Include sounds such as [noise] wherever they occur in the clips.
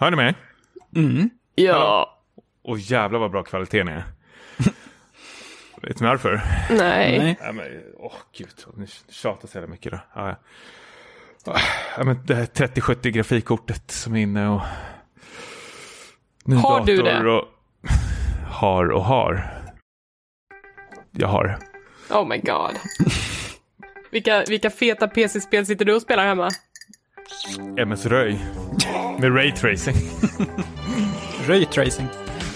Hör ni mig? Ja. Åh jävlar vad bra kvaliteten är. [laughs] Vet ni varför? Nej. Nej. Ja, men, åh gud, nu tjatar så jävla mycket då. Ja, ja. Ja, men det här 3070 grafikkortet som är inne och... Ny Har du det? Och... [laughs] Har och har. Jag har. Oh my god. Vilka, vilka feta PC-spel sitter du och spelar hemma? MS Röj. Med raytracing. Raytracing.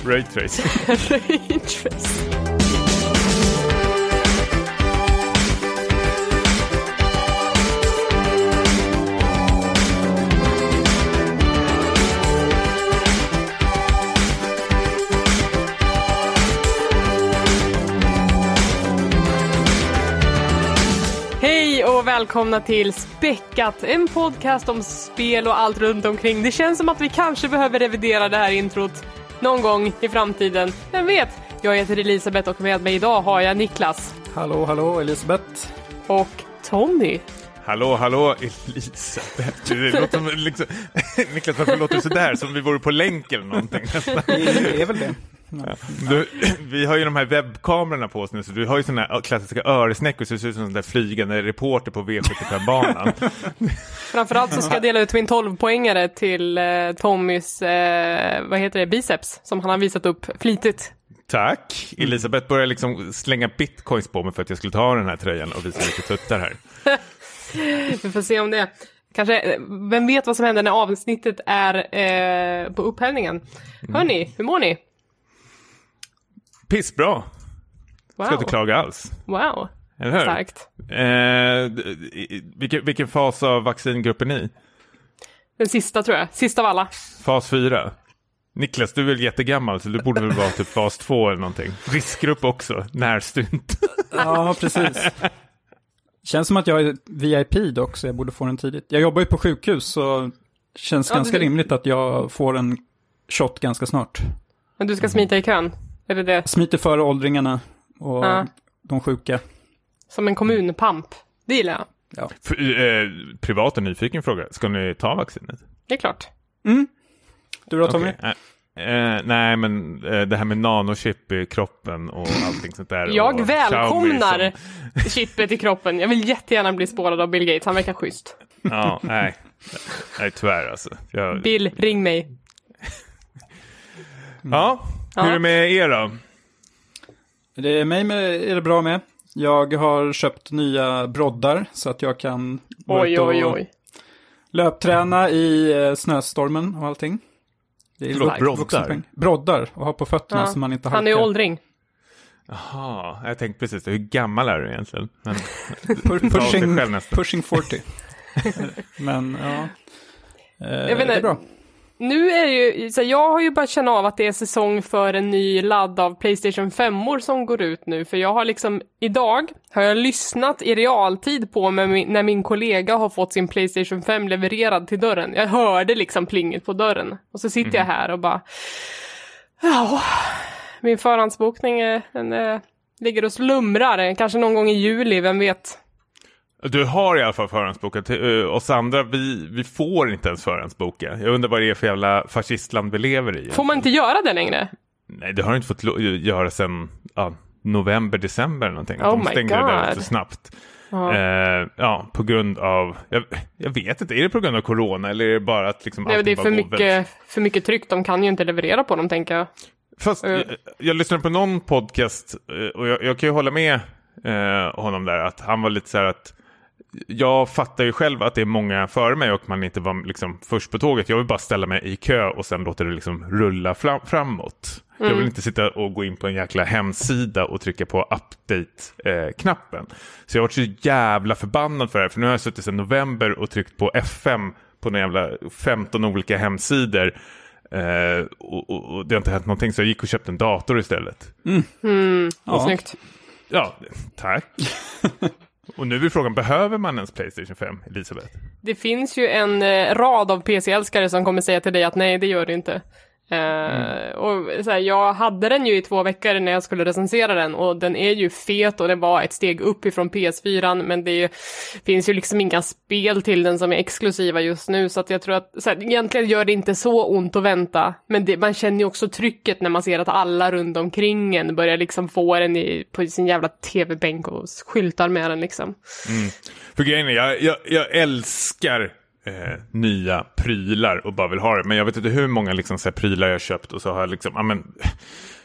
Raytracing. [laughs] Raytrace. Hej och välkomna till Späckat, en podcast om spel och allt runt omkring. Det känns som att vi kanske behöver revidera det här introt någon gång i framtiden. Vem vet? Jag heter Elisabeth och med mig idag har jag Niklas Hallå, hallå Elisabeth. och Tommy. Hallå, hallå Elisabeth. Det låter som liksom... [laughs] Niklas, varför låter det sådär? Som vi vore på länk eller någonting nästan. Det är väl det. Du, [clears throat] vi har ju de här webbkamerorna på oss nu, så du har ju sådana här klassiska öresnäckor, så det ser ut som en där flygande reporter på V75-banan. [laughs] Framförallt så ska jag dela ut min 12-poängare till eh, Tommys, eh, vad heter det, biceps som han har visat upp flitigt. Tack! Elisabeth började liksom slänga bitcoins på mig för att jag skulle ta den här tröjan och visa lite tuttar här. [laughs] Vi får se om det. Kanske, vem vet vad som händer när avsnittet är eh, på upphällningen. Hörni, hur mår ni? Pissbra! Wow. Ska inte klaga alls. Wow, Eller hur? starkt. Eh, vilken, vilken fas av vaccingruppen är ni? Den sista tror jag, sista av alla. Fas 4? Niklas, du är väl jättegammal så du borde väl vara typ fas 2 eller någonting. Riskgrupp också, närsynt. Ja, precis. Känns som att jag är VIP dock, så jag borde få den tidigt. Jag jobbar ju på sjukhus, så känns Ja, ganska du- rimligt att jag får en shot ganska snart. Men du ska smita i kön. Är det det? Smiter före åldringarna och Ja. de sjuka. Som en kommunpamp. Det gillar jag. Ja. Eh, privat och nyfiken fråga, ska ni ta vaccinet? Det är klart. Du då Tommy? Okej, eh, eh, nej, men eh, det här med nanochip i kroppen och allting sånt där. [laughs] Jag välkomnar som- [laughs] chippet i kroppen. Jag vill jättegärna bli spårad av Bill Gates, han verkar schysst. Ja, nej. Nej, tyvärr alltså. Jag, Bill, ring mig. ja, hur är det med er då? Det är mig med, är det bra med. Jag har köpt nya broddar så att jag kan Oj, oj, oj. löpträna i eh, snöstormen och allting. Det är Förlåt, broddar? Broddar och ha på fötterna Ja. så man inte Han är halkar. åldring. Jaha, jag tänkte precis, hur gammal är du egentligen? Men, [laughs] pushing, pushing 40. [laughs] Men ja. Eh, vet det inte. är bra. Nu är det ju, så jag har ju börjat känna av att det är säsong för en ny ladd av Playstation 5 som går ut nu. För jag har liksom, idag har jag lyssnat i realtid på min, när min kollega har fått sin Playstation 5 levererad till dörren. Jag hörde liksom plinget på dörren. Och så sitter jag här och bara, ja, min förhandsbokning är, den är, ligger och slumrar. Kanske någon gång i juli, vem vet? Du har i alla fall förhandsbokat. Uh, oss andra, vi, vi får inte ens förhandsboka. Jag undrar vad det är för jävla fascistland vi lever i. Får man inte göra det längre? Nej, det har du inte fått göra sedan ja, november, december eller någonting. Oh De stängde det där God. lite så snabbt. Ja. Eh, ja, på grund av, jag, jag vet inte, är det på grund av corona eller är det bara att liksom Nej, det är för väldigt- mycket, för mycket tryck, de kan ju inte leverera på dem tänker jag. Fast Eh. jag, jag lyssnade på någon podcast eh, och jag, jag kan ju hålla med eh, honom där att han var lite så här att jag fattar ju själv att det är många före mig och man inte var liksom först på tåget. Jag vill bara ställa mig i kö och sen låta det liksom rulla fram, framåt. Jag Mm. vill inte sitta och gå in på en jäkla hemsida och trycka på update-knappen. så jag har varit så jävla förbannad för det här. För nu har jag suttit sedan november och tryckt på F5 på några jävla 15 olika hemsidor. Eh, och, och, och det har inte hänt någonting så jag gick och köpte en dator istället. Ja. Snyggt. Ja, tack. [laughs] och nu är frågan, behöver man ens Playstation 5, Elisabeth? Det finns ju en eh, rad av PC-älskare som kommer säga till dig att nej, det gör det inte. Eh, och så här, jag hade den ju i två veckor när jag skulle recensera den och den är ju fet och det var ett steg upp ifrån PS4 men det är ju, finns ju liksom inga spel till den som är exklusiva just nu så att jag tror att så här, egentligen gör det inte så ont att vänta men det, man känner ju också trycket när man ser att alla runt omkring en börjar liksom få den i, på sin jävla tv-bänk och skyltar med den liksom. Mm. För grejen är, jag, jag, jag älskar eh, nya prylar och bara vill ha det. Men jag vet inte hur många liksom, så här, prylar jag har köpt och så har jag liksom, ja men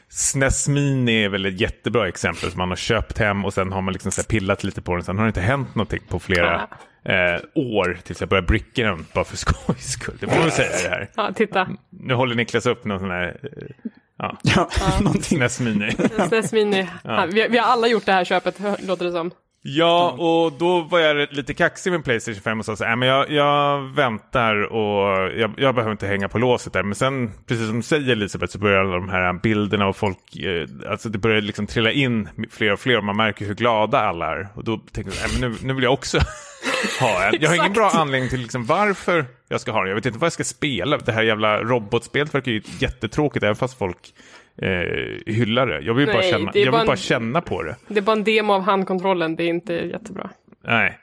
SNES Mini är väl ett jättebra exempel som man har köpt hem och sen har man liksom så här, pillat lite på den. Sen har det inte hänt någonting på flera eh, år tills jag börjar bricka den bara för [laughs] skojs skull. Det får man säga det här. Ja, titta. Nu håller Niklas upp någon sån här eh, ja, Ja, [laughs] någonting. SNES Mini. SNES Mini. [laughs] Ja, vi, vi har alla gjort det här köpet, låter det som. Ja, och då var jag lite kaxig med Playstation 5 och sa så här, "Äh, men jag, jag väntar och jag, jag behöver inte hänga på låset där. Men sen, precis som du säger Elisabeth, så börjar alla de här bilderna och folk, eh, alltså det börjar liksom trilla in fler och fler och man märker hur glada alla är. Och då tänker jag, "Äh, men nu, nu vill jag också [laughs] ha en. Jag har ingen bra anledning till liksom varför jag ska ha den. Jag vet inte vad jag ska spela. Det här jävla robotspelet verkar ju jättetråkigt, även fast folk eh, hyllar det. Jag vill, bara, Nej, känna, det är jag bara vill bara en- känna på det. Det är bara en demo av handkontrollen, det är inte jättebra. Nej.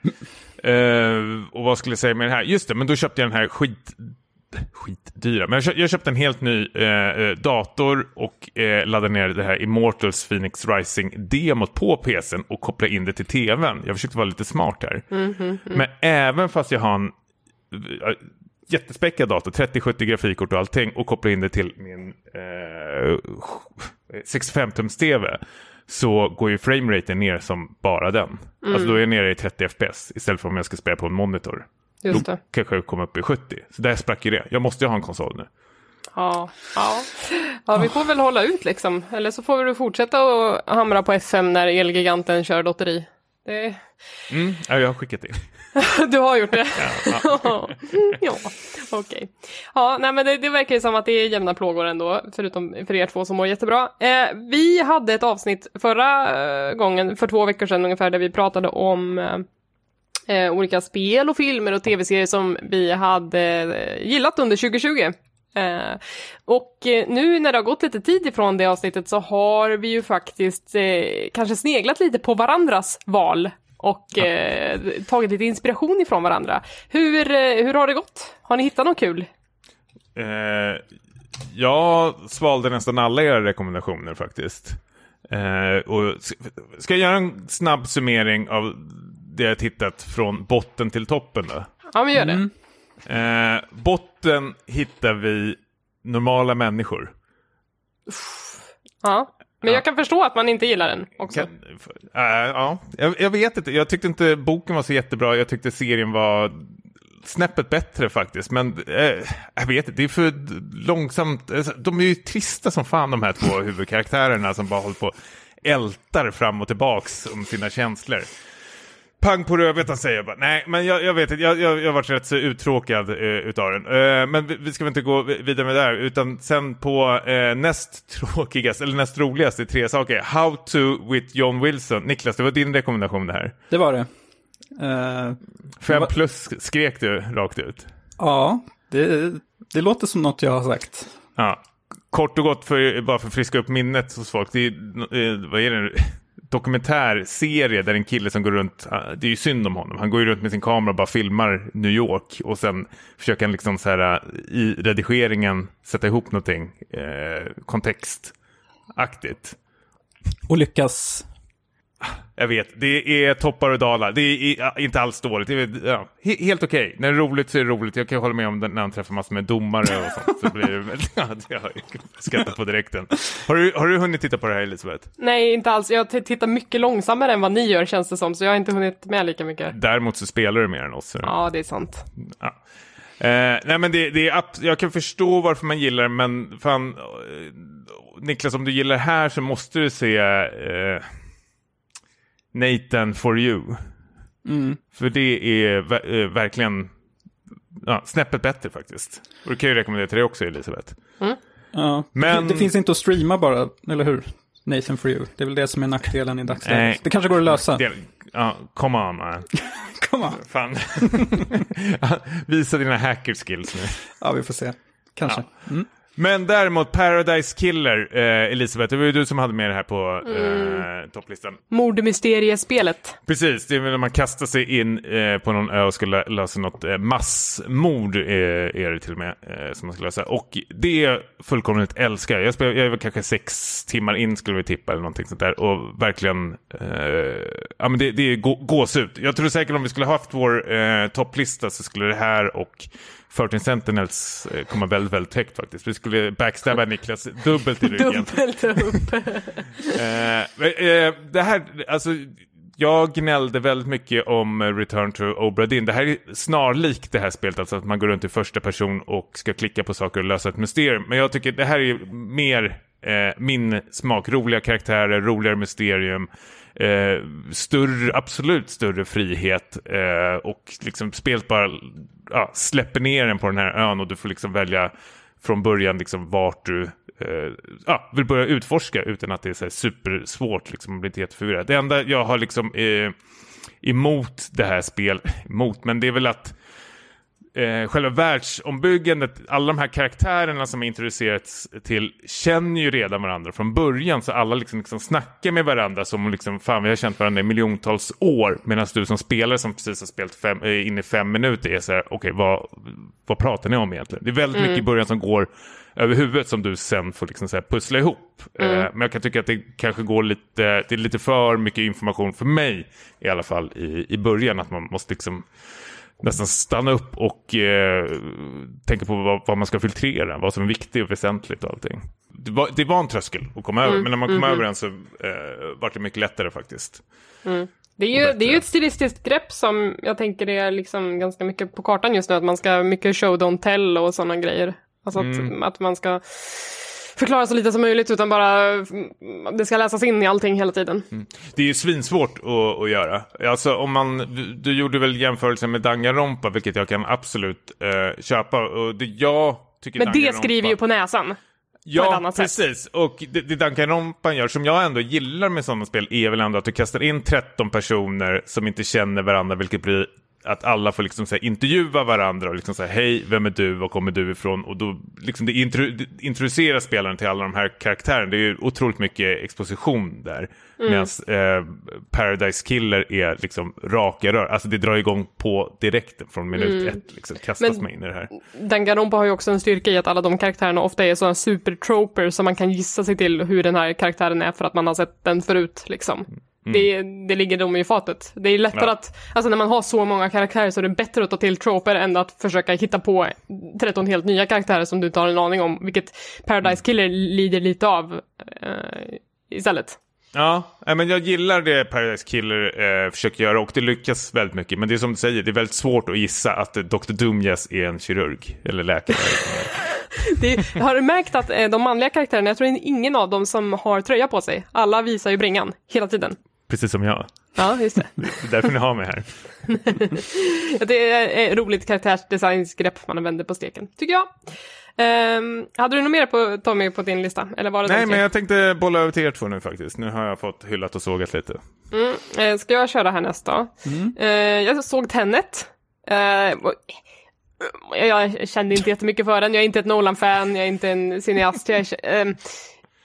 Eh, och vad skulle jag säga med det här? Just det, men då köpte jag den här skit... Skitdyra. Men jag, köpte, jag köpte en helt ny eh, eh, dator och eh, laddade ner det här Immortals Phoenix Rising-demot på PCn och kopplade in det till tvn. Jag försökte vara lite smart här. Men även fast jag har en eh, jättespäckad dator, 3070 grafikkort och allting och kopplar in det till min eh, 65-tums-tv så går ju frameraten ner som bara den. Alltså då är jag nere i 30 fps istället för om jag ska spela på en monitor. Just då det. kanske jag kommer upp i 70. Så där sprack ju det. Jag måste ju ha en konsol nu. Ja, ja. ja, vi får väl hålla ut liksom. Eller så får du fortsätta att hamra på FM när Elgiganten kör lotteri. Det... Mm, ja, jag har skickat in. [laughs] Du har gjort det? Ja, [laughs] ja, okej. Ja, nej men det, det verkar ju som att det är jämna plågor ändå, förutom för er två som mår jättebra. Eh, vi hade ett avsnitt förra eh, gången, för två veckor sedan ungefär, där vi pratade om eh, eh, olika spel och filmer och tv-serier som vi hade eh, gillat under 2020. Eh, och nu när det har gått lite tid ifrån det avsnittet så har vi ju faktiskt eh, kanske sneglat lite på varandras val och eh, tagit lite inspiration ifrån varandra. Hur, eh, hur har det gått? Har ni hittat något kul? Eh, jag svalde nästan alla era rekommendationer faktiskt. Eh, och ska jag göra en snabb summering av det jag tittat från botten till toppen då? Ja, men gör det. Mm. Eh, botten hittar vi normala människor. Ja. Men Ja. jag kan förstå att man inte gillar den också. Kan, äh, ja, jag, jag vet inte. Jag tyckte inte boken var så jättebra. Jag tyckte serien var snäppet bättre faktiskt. Men eh, jag vet inte, det är för långsamt. Alltså, De är ju trista som fan de här två huvudkaraktärerna som bara håller på och ältar fram och tillbaks om sina känslor. Pang på rödbetan säger jag bara. Nej, men jag, jag vet inte. Jag, jag, jag har varit rätt så uttråkad eh, utav den. Eh, men vi, vi ska väl inte gå vidare med det här. Utan sen på eh, näst tråkigast, eller näst roligaste tre saker. How to with John Wilson. Niklas, det var din rekommendation det här. Det var det. Eh, Fem Va- plus skrek du rakt ut. ja, det, det låter som något jag har sagt. Ja. Kort och gott, för, bara för att friska upp minnet hos folk. Det är, eh, vad är det? Dokumentärserie där en kille som går runt, ah, det är ju synd om honom, han går ju runt med sin kamera och bara filmar New York och sen försöker han liksom så här ah, i redigeringen sätta ihop någonting eh, kontextaktigt. Och lyckas. Jag vet, det är toppar och dalar. Det är inte alls dåligt. Är ja, he- helt okej. När det är roligt så är det roligt. Jag kan hålla med om det när han träffar massor med domare och sånt. Så blir det [laughs] ja, det har jag skrattat på direkten. Har du, har du hunnit titta på det här Elisabeth? Nej, inte alls. Jag tittar mycket långsammare än vad ni gör känns det som, så jag har inte hunnit med lika mycket. Däremot så spelar du mer än oss. Ja, det är sant. Ja. Eh, nej men det, det är jag kan förstå varför man gillar det, men fan, eh, Niklas om du gillar det här så måste du se eh, Nathan for you. Mm. För det är ver- eh, verkligen ja, snäppet bättre faktiskt. Och det kan jag ju rekommendera till dig också Elisabeth. Ja. Men- Det, det finns inte att streama bara, eller hur? Nathan for you. Det är väl det som är nackdelen i dagsläget. Nej. Det kanske går att lösa. Det, ja, come on man. [laughs] Kom on. Fan. [laughs] Visa dina hacker skills nu. Ja, vi får se. Kanske. Mm. Men däremot Paradise Killer, eh, Elisabeth, det var ju du som hade med det här på Mm. eh, topplistan. Mordmysteriespelet. Precis, det är när man kastar sig in eh, på någon ö och ska lö- lösa något eh, massmord eh, är det till och med eh, som man ska lösa. Och det fullkomligt älskar jag. Spelar, jag väl kanske sex timmar in skulle vi tippa eller någonting sånt där och verkligen, eh, ja men det, det är gå, gåshud. Jag tror säkert om vi skulle haft vår topplista så skulle det här och 13 Sentinels komma väldigt, väldigt högt faktiskt. Skulle backstabba Niklas dubbelt i ryggen. Dubbelt upp. [laughs] Eh, eh, det här, alltså, jag gnällde väldigt mycket om Return to Obra Dinn. Det här är snarlikt det här spelet, alltså att man går runt i första person och ska klicka på saker och lösa ett mysterium. Men jag tycker det här är mer eh, min smak. Roliga karaktärer, roligare mysterium. Eh, större, absolut större frihet eh, och liksom spelet bara ja, släpper ner en på den här ön och du får liksom välja från början liksom vart du eh, ja, vill börja utforska utan att det är så här supersvårt liksom, och blir inte jätteförvirrad. Det enda jag har liksom eh, emot det här spelet, [laughs] emot, men det är väl att eh, själva världsombyggandet, alla de här karaktärerna som introducerats till känner ju redan varandra från början så alla liksom, liksom snackar med varandra som om liksom, fan vi har känt varandra i miljontals år medan du som spelare som precis har spelat fem, eh, in i fem minuter är så här, okej vad, vad pratar ni om egentligen? Det är väldigt mycket i början som går över huvudet som du sen får liksom så pussla ihop. Eh, men jag kan tycka att det kanske går lite, det är lite för mycket information för mig i alla fall i, i början att man måste liksom nästan stanna upp och eh, tänka på vad, vad man ska filtrera, vad som är viktigt och väsentligt och allting. Det var, det var en tröskel att komma över, men när man kom över den så eh, var det mycket lättare faktiskt. Det är, ju, det är ju ett stilistiskt grepp som jag tänker är liksom ganska mycket på kartan just nu. Att man ska mycket show don't tell och sådana grejer. Alltså att, att man ska förklara så lite som möjligt utan bara det ska läsas in i allting hela tiden. Det är ju svinsvårt att, att göra. Alltså om man, du, du gjorde väl jämförelsen med Danganronpa, vilket jag kan absolut eh, köpa. Och det jag tycker Men det skriver ju på näsan. Ja, annat sätt. precis. Och det, det Danganronpan gör, som jag ändå gillar med sådana spel, är väl ändå att du kastar in 13 personer som inte känner varandra, vilket blir att alla får liksom så här, intervjua varandra och liksom säga hej, vem är du, var kommer du ifrån? Och då liksom det, intro, det introducerar spelaren till alla de här karaktärerna. Det är ju otroligt mycket exposition där. Mm. Medan eh, Paradise Killer är liksom raka rör. Alltså det drar igång på direkten från minut ett. Liksom, kastas Mm. Men- man in i det här. Danganronpa har ju också en styrka i att alla de karaktärerna ofta är sådana supertroper som man kan gissa sig till hur den här karaktären är för att man har sett den förut liksom. Det, det ligger dem i fatet. Det är lättare Ja. att, alltså när man har så många karaktärer så är det bättre att ta till troper än att försöka hitta på 13 helt nya karaktärer som du inte har en aning om, vilket Paradise Killer lider lite av eh, istället. Ja, nej, men jag gillar det Paradise Killer eh, försöker göra och det lyckas väldigt mycket. Men det är som du säger, det är väldigt svårt att gissa att eh, Dr. Dumjas är en kirurg eller läkare. [laughs] Det, har du märkt att eh, de manliga karaktärerna, jag tror det är ingen av dem som har tröja på sig. Alla visar ju bringan, hela tiden. Precis som jag. Ja, just det. [laughs] Det är därför ni har mig här. [laughs] Det är ett roligt karaktärsdesignsgrepp man använder på steken, tycker jag. Ehm, hade du något mer på Tommy på din lista? Eller var det Nej, men jag tänkte bolla över till er två nu faktiskt. Nu har jag fått hyllat och sågat lite. Mm, eh, ska jag köra härnäst då? Eh, jag såg Tenet. Eh, och- jag kände inte jättemycket för den. Jag är inte ett Nolan-fan, jag är inte en cineast. Jag, ehm,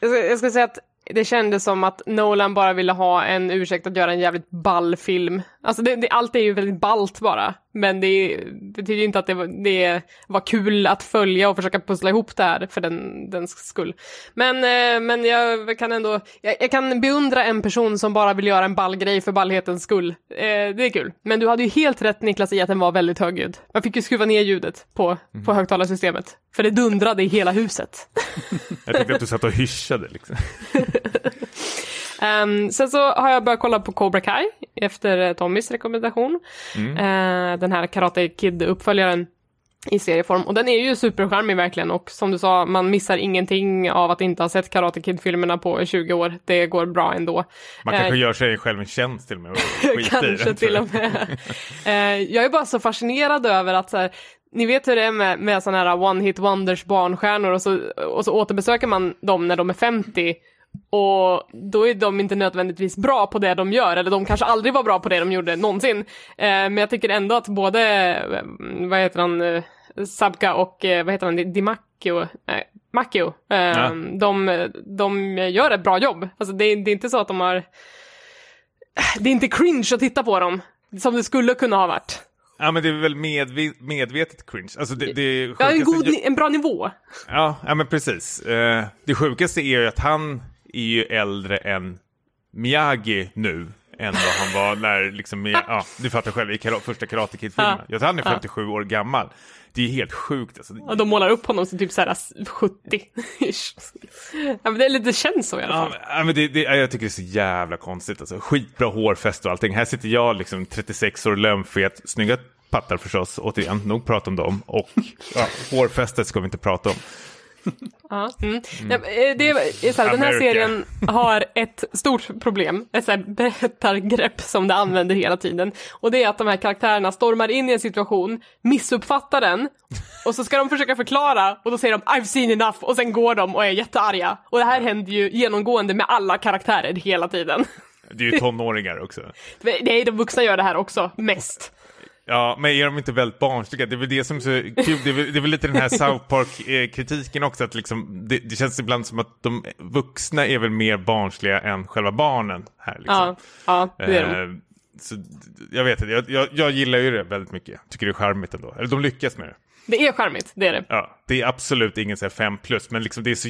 jag, ska, jag ska säga att det kändes som att Nolan bara ville ha en ursäkt att göra en jävligt ball film. Alltså det, det, allt är ju väldigt ballt bara. Men det betyder inte att det var, det var kul att följa och försöka pussla ihop det här för den, den skull. Men, eh, men jag kan ändå, jag, jag kan beundra en person som bara vill göra en ball grej för ballhetens skull. Eh, det är kul. Men du hade ju helt rätt Niklas i att den var väldigt högljudd. Man fick ju skruva ner ljudet på, på högtalarsystemet. För det dundrade i hela huset. [laughs] Jag tänkte att du satt och hyschade liksom. [laughs] Ehm, sen så har jag börjat kolla på Cobra Kai efter eh, Tommys rekommendation. Eh, den här Karate Kid-uppföljaren i serieform. Och den är ju supercharmig verkligen och som du sa, man missar ingenting av att inte ha sett Karate Kid-filmerna på 20 år. Det går bra ändå. Man Eh, kanske gör sig själv en tjänst till och med. och [laughs] Kanske till och med. Eh, jag är bara så fascinerad över att så här, ni vet hur det är med, med sådana här one-hit wonders barnstjärnor och så, och så återbesöker man dem när de är 50 och då är de inte nödvändigtvis bra på det de gör, eller de kanske aldrig var bra på det de gjorde någonsin. Eh, men jag tycker ändå att både, eh, vad heter han, eh, Sabka och, eh, vad heter han, Dimacchio, nej, Macchio. Eh, Ja. de, de gör ett bra jobb. Alltså det, är- det är inte så att de har... Det är inte cringe att titta på dem, som det skulle kunna ha varit. Ja, men det är väl medve medvetet cringe. Alltså det, det Ja, en, sjukaste- god, en bra nivå. Ja, ja men precis. Eh, det sjukaste är ju att han är ju äldre än Miyagi nu. Än vad han var när, liksom, ja, du fattar själv, i kara- första Karate Kid-filmen. Ja. Jag tror han är Ja. 57 år gammal. Det är helt sjukt alltså. Och de målar upp honom som typ såhär 70-ish. Ja, men det, är lite- det känns så i alla fall. ja, men det, det, ja, jag tycker det är så jävla konstigt. Alltså. Skitbra hårfäste och allting. Här sitter jag, liksom 36 år, lömfet, snygga pattar förstås, återigen, nog prata om dem. Och ja, [laughs] hårfästet ska vi inte prata om. Ja, mm. Eh, det är så här, den här serien har ett stort problem, ett så här berättargrepp som det använder hela tiden. Och det är att de här karaktärerna stormar in i en situation, missuppfattar den, och så ska de försöka förklara, och då säger de I've seen enough, och sen går de och är jättearga. Och det här händer ju genomgående med alla karaktärer hela tiden. Det är ju tonåringar också. [laughs] Nej, de vuxna gör det här också, mest. Ja, men är de inte väldigt barnsliga? Det är väl det som är så kul. Det är väl, det är väl lite den här South Park-kritiken också. Att liksom, det, det känns ibland som att de vuxna är väl mer barnsliga än själva barnen här. Liksom. Ja, ja det är de. Eh, så, jag vet inte, jag, jag, jag gillar ju det väldigt mycket. Tycker det är charmigt ändå. Eller de lyckas med det. Det är charmigt, det är det. Ja, det är absolut ingen 5 plus, men liksom det är så...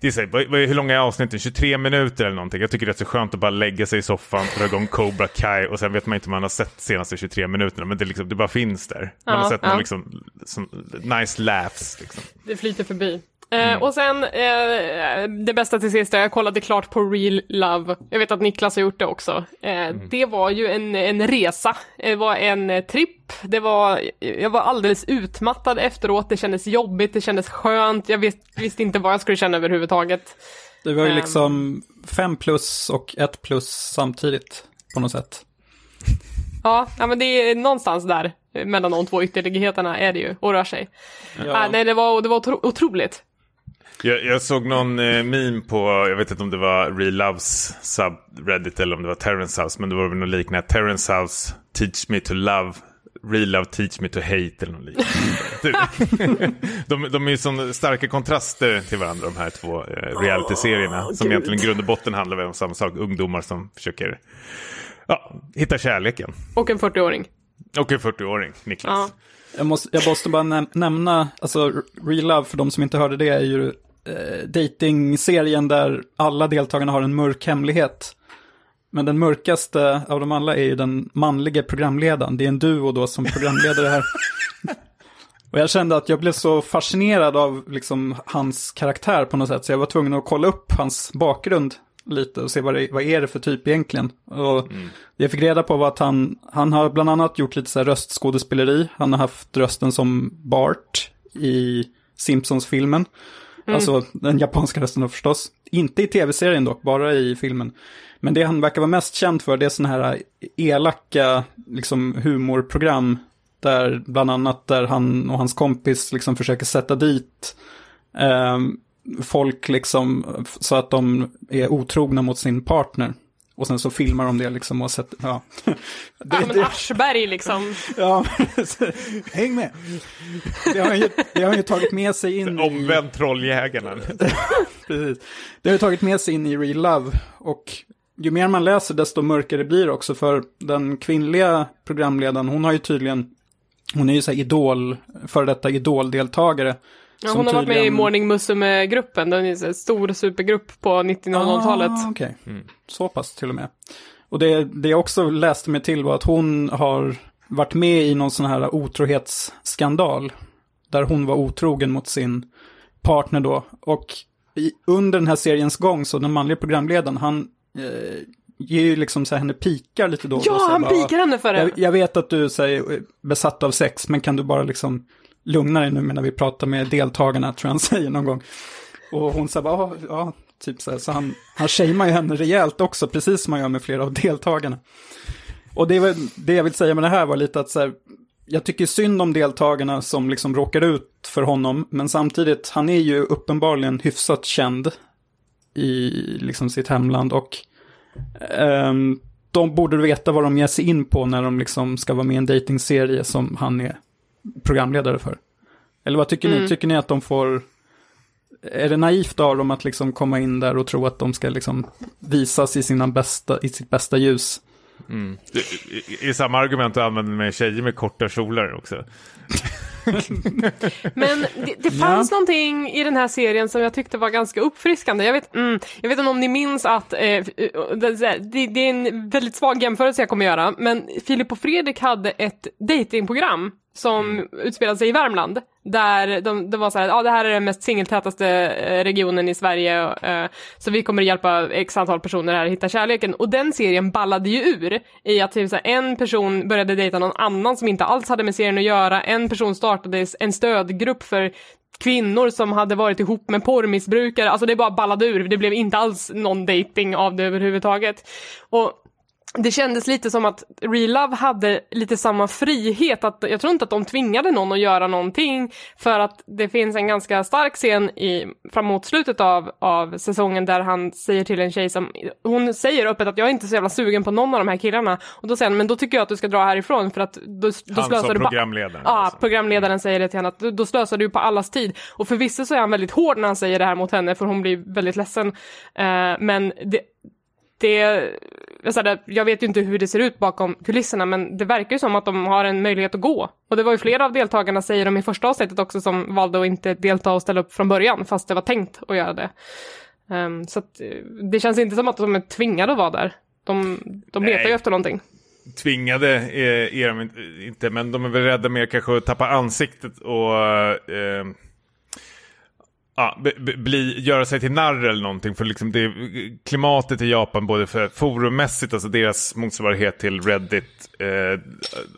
Det är så hur långa är avsnitten? 23 minuter eller någonting. Jag tycker det är så skönt att bara lägga sig i soffan, dra igång Cobra Kai och sen vet man inte om man har sett senaste 23 minuterna, men det, liksom, det bara finns där. Man Ja, har sett ja. någon liksom, som, nice laughs. Liksom. Det flyter förbi. Mm. Eh, och sen, eh, det bästa till sist, jag kollade klart på Real Love. Jag vet att Niklas har gjort det också. Eh, Mm. Det var ju en, en resa, det var en tripp, det var, jag var alldeles utmattad efteråt, det kändes jobbigt, det kändes skönt, jag vis, visste inte vad jag skulle känna överhuvudtaget. Det var ju liksom fem plus och ett plus samtidigt på något sätt. [laughs] Ja, ja men det är någonstans där, mellan de två ytterligheterna är det ju, och rör sig. Ja. Ah, nej, det var, det var otro, otroligt. Jag, jag såg någon eh, meme på, jag vet inte om det var Real Loves subreddit eller om det var Terrence House, men det var väl något liknande. Terrence House teach me to love, Real Love teach me to hate eller något liknande. [laughs] [laughs] de, de är ju som starka kontraster till varandra de här två eh, reality-serierna. som egentligen i grund och botten handlar väl om samma sak, ungdomar som försöker ja, hitta kärleken. Och en 40-åring. Och en 40-åring, Niklas. Ja. Jag måste, jag måste bara näm- nämna, alltså Real Love, för de som inte hörde det, är ju eh, dating-serien där alla deltagarna har en mörk hemlighet. Men den mörkaste av dem alla är ju den manliga programledaren. Det är en duo då som programledare här. [laughs] Och jag kände att jag blev så fascinerad av liksom hans karaktär på något sätt, så jag var tvungen att kolla upp hans bakgrund lite och se vad, det, vad är det för typ egentligen. Och det jag fick reda på var att han, han har bland annat gjort lite så här röstskådespeleri. Han har haft rösten som Bart i Simpsons-filmen. Alltså den japanska rösten då förstås. Inte i tv-serien dock, bara i filmen. Men det han verkar vara mest känd för det är sådana här elaka liksom, humorprogram. Där bland annat där han och hans kompis liksom försöker sätta dit eh, folk liksom så att de är otrogna mot sin partner. Och sen så filmar de det liksom och sätter, ja. Det, [laughs] Ja, men Aschberg liksom. [laughs] ja, häng med. Det har, han ju, det har han ju tagit med sig in i... [laughs] Omvänd trolljägarna. Precis. Det har ju tagit med sig in i Real Love. Och ju mer man läser desto mörkare blir det också. För den kvinnliga programledaren, hon har ju tydligen, hon är ju så här idol, före detta idoldeltagare. Ja, hon har varit med i tydligen- Morning Musume-gruppen, den är en stor supergrupp på 1900-talet. Ah, okej. Så pass till och med. Och det, det jag också läste mig till var att hon har varit med i någon sån här otrohetsskandal. Där hon var otrogen mot sin partner då. Och i, under den här seriens gång så den manliga programledaren, han eh, ger ju liksom så här henne pikar lite då då. Ja, här han bara, pikar henne för det. jag, jag vet att du säger besatt av sex, men kan du bara liksom lugna dig nu när vi pratar med deltagarna, tror jag han [laughs] säger någon gång. Och hon sa bara, ja, ja, typ så här. Så han, han shamear ju henne rejält också, precis som han gör med flera av deltagarna. Och det, var, det jag vill säga med det här var lite att så här, jag tycker synd om deltagarna som liksom råkar ut för honom, men samtidigt, han är ju uppenbarligen hyfsat känd i liksom sitt hemland och um, de borde veta vad de ger sig in på när de liksom ska vara med i en datingserie som han är programledare för. Eller vad tycker Mm. ni? Tycker ni att de får är det naivt av dem att liksom komma in där och tro att de ska liksom visas i, sina bästa, i sitt bästa ljus? Mm. I, i, I samma argument du använder med tjejer med korta kjolar också. [laughs] Men det, det fanns ja. någonting i den här serien som jag tyckte var ganska uppfriskande. Jag vet, mm, jag vet inte om ni minns att, eh, det, det, är en väldigt svag jämförelse jag kommer göra, men Filip och Fredrik hade ett datingprogram som mm. utspelade sig i Värmland. Där de, det var så här, ja det här är den mest singeltätaste eh, regionen i Sverige, eh, så vi kommer hjälpa x antal personer här att hitta kärleken. Och den serien ballade ju ur i att typ så här, en person började dejta någon annan som inte alls hade med serien att göra, en person startade en stödgrupp för kvinnor som hade varit ihop med porrmissbrukare, alltså det bara ballade ur, det blev inte alls någon dating av det överhuvudtaget. Och det kändes lite som att Real Love hade lite samma frihet, att jag tror inte att de tvingade någon att göra någonting, för att det finns en ganska stark scen i, framåt slutet av, av säsongen där han säger till en tjej som, hon säger öppet att jag är inte så jävla sugen på någon av de här killarna, och då säger han, men då tycker jag att du ska dra härifrån för att då, då han som programledaren? Ja, alltså. programledaren säger det till henne, att då slösar du på allas tid, och förvisso så är han väldigt hård när han säger det här mot henne, för hon blir väldigt ledsen, uh, men det, det, jag vet ju inte hur det ser ut bakom kulisserna men det verkar ju som att de har en möjlighet att gå. Och det var ju flera av deltagarna, säger de i första avsnittet också, som valde att inte delta och ställa upp från början fast det var tänkt att göra det. Um, så att, eh, det känns inte som att de är tvingade att vara där. De, de letar ju efter någonting. Tvingade är, är de inte, men de är väl rädda mer kanske att tappa ansiktet och eh, ja, bli, göra sig till narr eller någonting. För liksom det, klimatet i Japan, både för forummässigt, alltså deras motsvarighet till Reddit, eh,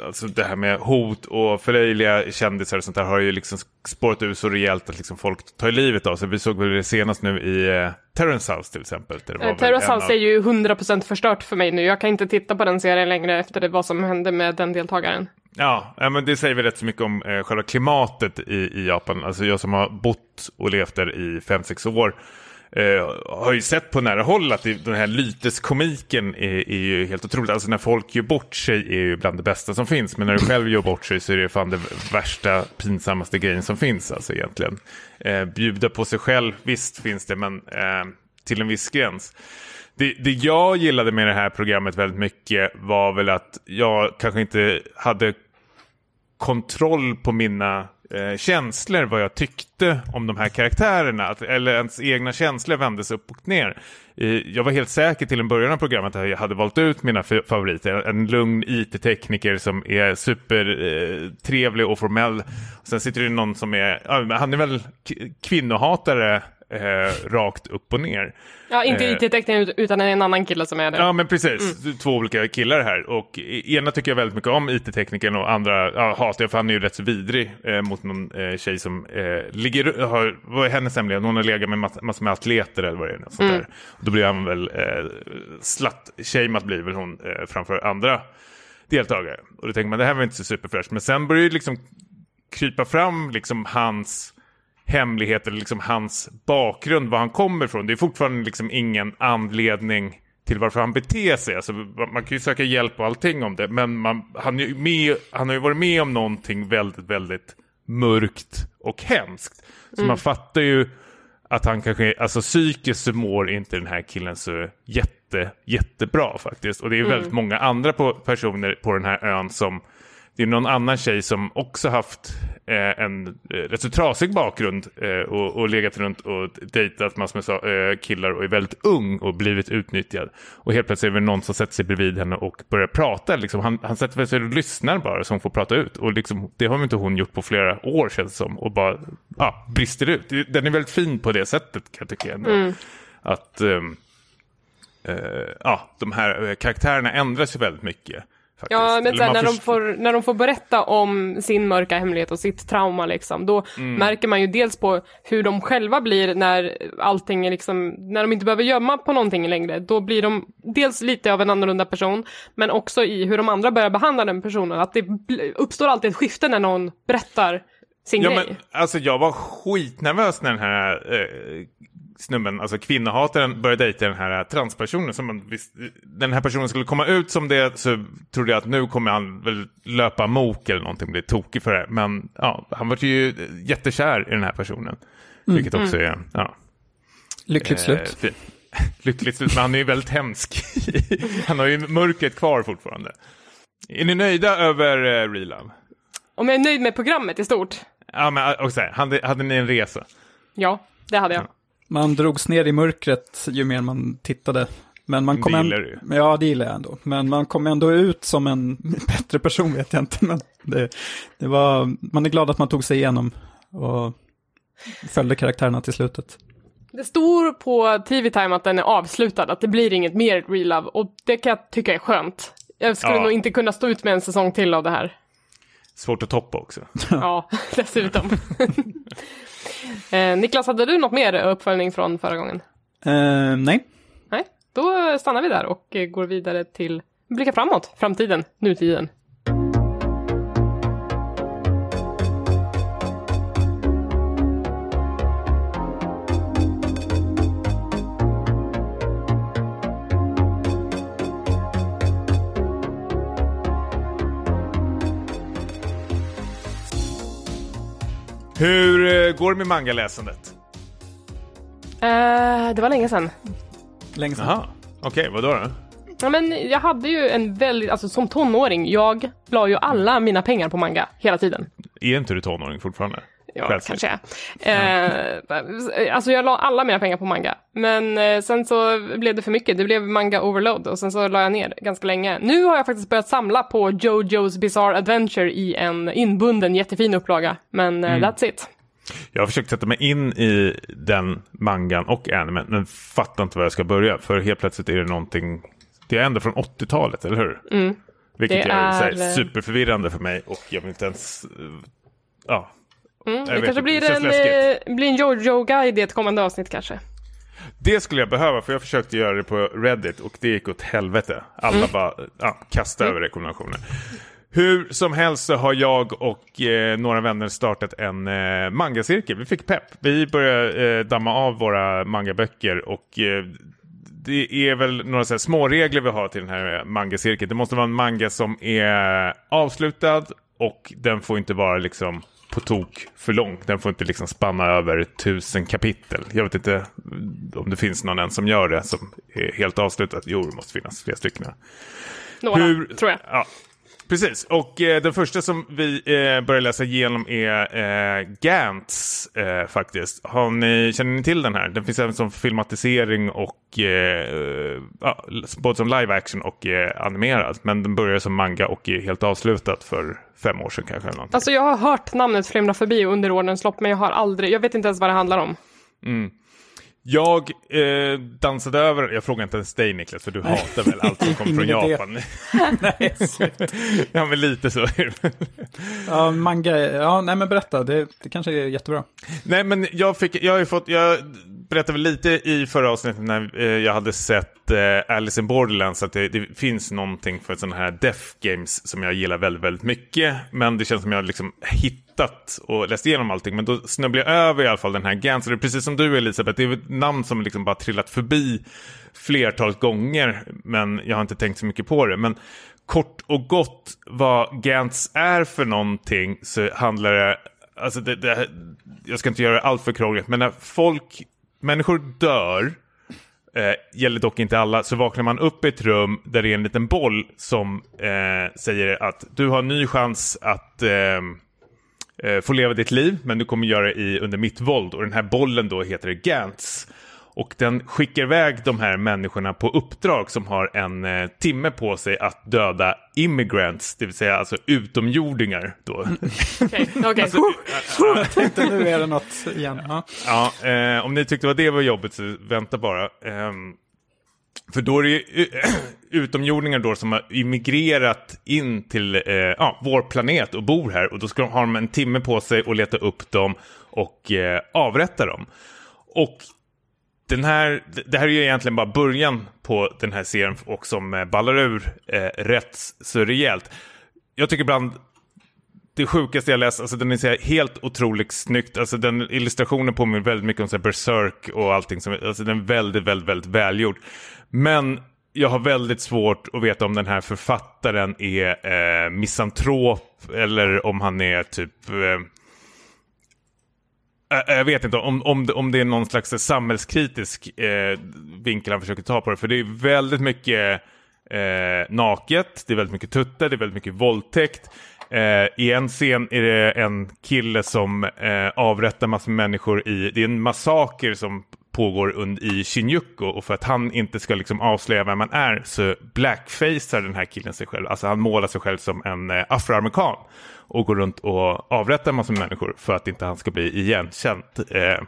alltså det här med hot och förlöjliga kändisar och sånt där har ju liksom spårat ur så rejält att liksom folk tar livet av sig. Vi såg väl det senast nu i eh, Terrence House till exempel. Eh, Terrence House av... är ju 100% förstört för mig nu. Jag kan inte titta på den serien längre efter det, vad som hände med den deltagaren. Ja, men det säger väl rätt så mycket om eh, själva klimatet i, i Japan. Alltså jag som har bott och levt där i 5-6 år eh, har ju sett på nära håll att det, den här lyteskomiken är, är ju helt otroligt. Alltså när folk gör bort sig är ju bland det bästa som finns. Men när du [clears throat] själv gör bort sig så är det fan det värsta, pinsammaste grejen som finns alltså egentligen. Eh, bjuda på sig själv, visst finns det, men eh, till en viss gräns. Det, det jag gillade med det här programmet väldigt mycket var väl att jag kanske inte hade kontroll på mina eh, känslor, vad jag tyckte om de här karaktärerna. Att, eller ens egna känslor vändes upp och ner. Eh, jag var helt säker till en början av programmet att jag hade valt ut mina favoriter. En lugn IT-tekniker som är supertrevlig eh, och formell. Sen sitter det någon som är, han är väl kvinnohatare eh, rakt upp och ner. Ja, inte eh, IT-tecknaren utan en annan kille som är det. Ja, men precis. Mm. Två olika killar här. Och ena tycker jag väldigt mycket om IT-teknikern och andra ja, hatar jag för han är ju rätt så vidrig eh, mot någon eh, tjej som eh, ligger, har, vad är hennes hemlighet? Hon har legat med massor mass med atleter eller vad det är. Sånt mm. där. Då blir han väl eh, slatt-shameat blir väl hon eh, framför andra deltagare. Och då tänker man det här var inte så superfräscht. Men sen börjar det liksom krypa fram liksom hans hemligheter, liksom hans bakgrund, var han kommer ifrån. Det är fortfarande liksom ingen anledning till varför han beter sig. Alltså, man kan ju söka hjälp och allting om det, men man, han, är med, han har ju varit med om någonting väldigt, väldigt mörkt och hemskt. Så mm. man fattar ju att han kanske, alltså psykiskt så mår inte den här killen så jätte, jättebra faktiskt. Och det är mm. väldigt många andra på, personer på den här ön som det är någon annan tjej som också haft eh, en eh, rätt så trasig bakgrund eh, och, och legat runt och dejtat massor med eh, killar och är väldigt ung och blivit utnyttjad. Och helt plötsligt är det någon som sätter sig bredvid henne och börjar prata. Liksom, han, han sätter sig och lyssnar bara så hon får prata ut. Och liksom, det har inte hon gjort på flera år känns det som. Och bara ja, brister ut. Den är väldigt fin på det sättet kan jag tycka. Mm. Att um, uh, ja, de här karaktärerna ändras ju väldigt mycket. Faktiskt. Ja, men sen när, de får, när de får berätta om sin mörka hemlighet och sitt trauma, liksom, då mm. märker man ju dels på hur de själva blir när allting är liksom, när de inte behöver gömma på någonting längre. Då blir de dels lite av en annorlunda person, men också i hur de andra börjar behandla den personen. Att det uppstår alltid ett skifte när någon berättar sin ja, grej. Men, alltså jag var skitnervös när den här eh, snubben, alltså kvinnohataren, började dejta den här transpersonen. Som man visst, den här personen skulle komma ut som det så trodde jag att nu kommer han väl löpa mok eller någonting, bli tokig för det. Men ja, han var ju jättekär i den här personen. Vilket också är, ja. Lyckligt eh, slut. fint. [laughs] Lyckligt slut, men han är ju väldigt hemsk. [laughs] han har ju mörkret kvar fortfarande. Är ni nöjda över uh, Real Love? Om jag är nöjd med programmet i stort? Ja, men också, hade, hade ni en resa? Ja, det hade jag. Man drogs ner i mörkret ju mer man tittade. Men man kom Det en- gillar du ju. Ja, det gillar jag ändå. Men man kom ändå ut som en [laughs] bättre person vet jag inte. Men det, det var, man är glad att man tog sig igenom och följde karaktärerna till slutet. Det står på TV Time att den är avslutad, att det blir inget mer Real Love och det kan jag tycka är skönt. Jag skulle Ja. nog inte kunna stå ut med en säsong till av det här. Svårt att toppa också. [laughs] Ja, [laughs] dessutom. [laughs] eh, Niklas, hade du något mer uppföljning från förra gången? Eh, nej, Nej, då stannar vi där och går vidare till blicka framåt, framtiden, nutiden. Hur eh, går det med mangaläsandet? Eh, det var länge sedan. länge sedan. Jaha, okej, vad då? då? Ja, men jag hade ju en väldigt, alltså som tonåring, jag la ju alla mina pengar på manga hela tiden. Är inte du tonåring fortfarande? Ja, kanske är. Eh, alltså jag la alla mina pengar på manga. Men eh, sen så blev det för mycket. Det blev manga overload och sen så la jag ner ganska länge. Nu har jag faktiskt börjat samla på Jojo's Bizarre Adventure i en inbunden jättefin upplaga. Men eh, that's it. Jag har försökt sätta mig in i den mangan och animen, men fattar inte var jag ska börja. För helt plötsligt är det någonting, det är ändå från 80-talet, eller hur? Vilket Det är, är- superförvirrande för mig och jag vill inte ens, ja. Mm, det kanske blir det en, läskigt. eh, blir en Jojo-guide i ett kommande avsnitt kanske. Det skulle jag behöva, för jag försökte göra det på Reddit och det gick åt helvete. Alla bara ja, kastade över rekommendationer. Hur som helst så har jag och eh, några vänner startat en eh, mangacirkel. Vi fick pepp. Vi började eh, damma av våra mangaböcker och eh, det är väl några så här små regler vi har till den här eh, mangacirkeln. Det måste vara en manga som är avslutad och den får inte vara liksom på tok för lång. Den får inte liksom spanna över tusen kapitel. Jag vet inte om det finns någon än som gör det som är helt avslutat. Jo, det måste finnas flera stycken. Några, Hur- tror jag. Ja, precis. Och eh, den första som vi eh, börjar läsa igenom är eh, Gantz eh, faktiskt. Har ni, känner ni till den här? Den finns även som filmatisering och eh, både som live action och eh, animerad. Men den börjar som manga och är helt avslutad för fem år sedan kanske. Någonting. Alltså jag har hört namnet flimra förbi under årens lopp men jag har aldrig, jag vet inte ens vad det handlar om. Jag eh, dansade över, jag frågar inte ens dig Niklas för du hatar väl allt som kommer från. [laughs] Japan. [laughs] nej, ja men lite så är [laughs] det. ja, manga, ja, nej men berätta, det, det kanske är jättebra. Nej, men jag, fick, jag har ju fått, jag berättade väl lite i förra avsnittet när eh, jag hade sett eh, Alice in Borderlands att det, det finns någonting för sådana här death games som jag gillar väldigt, väldigt mycket. Men det känns som jag liksom tittat och läst igenom allting. Men då snubblade jag över i alla fall den här Gans. Det är precis som du Elisabeth, det är ett namn som liksom bara trillat förbi flertalet gånger. Men jag har inte tänkt så mycket på det. Men kort och gott vad Gantz är för någonting så handlar det Alltså det, det, jag ska inte göra det allt för krångligt, men när folk, människor dör, eh, gäller dock inte alla, så vaknar man upp i ett rum där det är en liten boll som eh, säger att du har en ny chans att eh, eh, få leva ditt liv, men du kommer göra det i, under mitt våld. Och den här bollen då heter Gantz. Och den skickar iväg de här människorna på uppdrag som har en eh, timme på sig att döda immigrants, det vill säga alltså utomjordingar då. [laughs] Okej, okej. Alltså, Tänkte, nu är det något igen. Ja. Ja, eh, om ni tyckte att det var jobbigt så vänta bara. Ehm, för då är det ju eh, [clears throat] utomjordingar då som har immigrerat in till eh, ja, vår planet och bor här. Och då ska de, har de en timme på sig att leta upp dem och eh, avrätta dem. Och den här, det här är ju egentligen bara början på den här serien och som eh, ballar ur eh, rätt så rejält. Jag tycker ibland det sjukaste jag läst, alltså den är så här helt otroligt snyggt. Alltså den illustrationen påminner väldigt mycket om så här Berserk och allting. Som, alltså den är väldigt, väldigt, väldigt välgjord. Men jag har väldigt svårt att veta om den här författaren är eh, misantrop eller om han är typ... Eh, eh Jag vet inte om, om, det, om det är någon slags samhällskritisk eh, vinkel han försöker ta på det. För det är väldigt mycket eh, naket, det är väldigt mycket tuttar, det är väldigt mycket våldtäkt. Eh, I en scen är det en kille som eh, avrättar massor med människor i, det är en massaker som pågår i Shinjuku och för att han inte ska liksom avslöja vem man är så blackfacear den här killen sig själv. Alltså han målar sig själv som en eh, afroamerikan och går runt och avrättar massor med människor för att inte han ska bli igenkänd. Eh,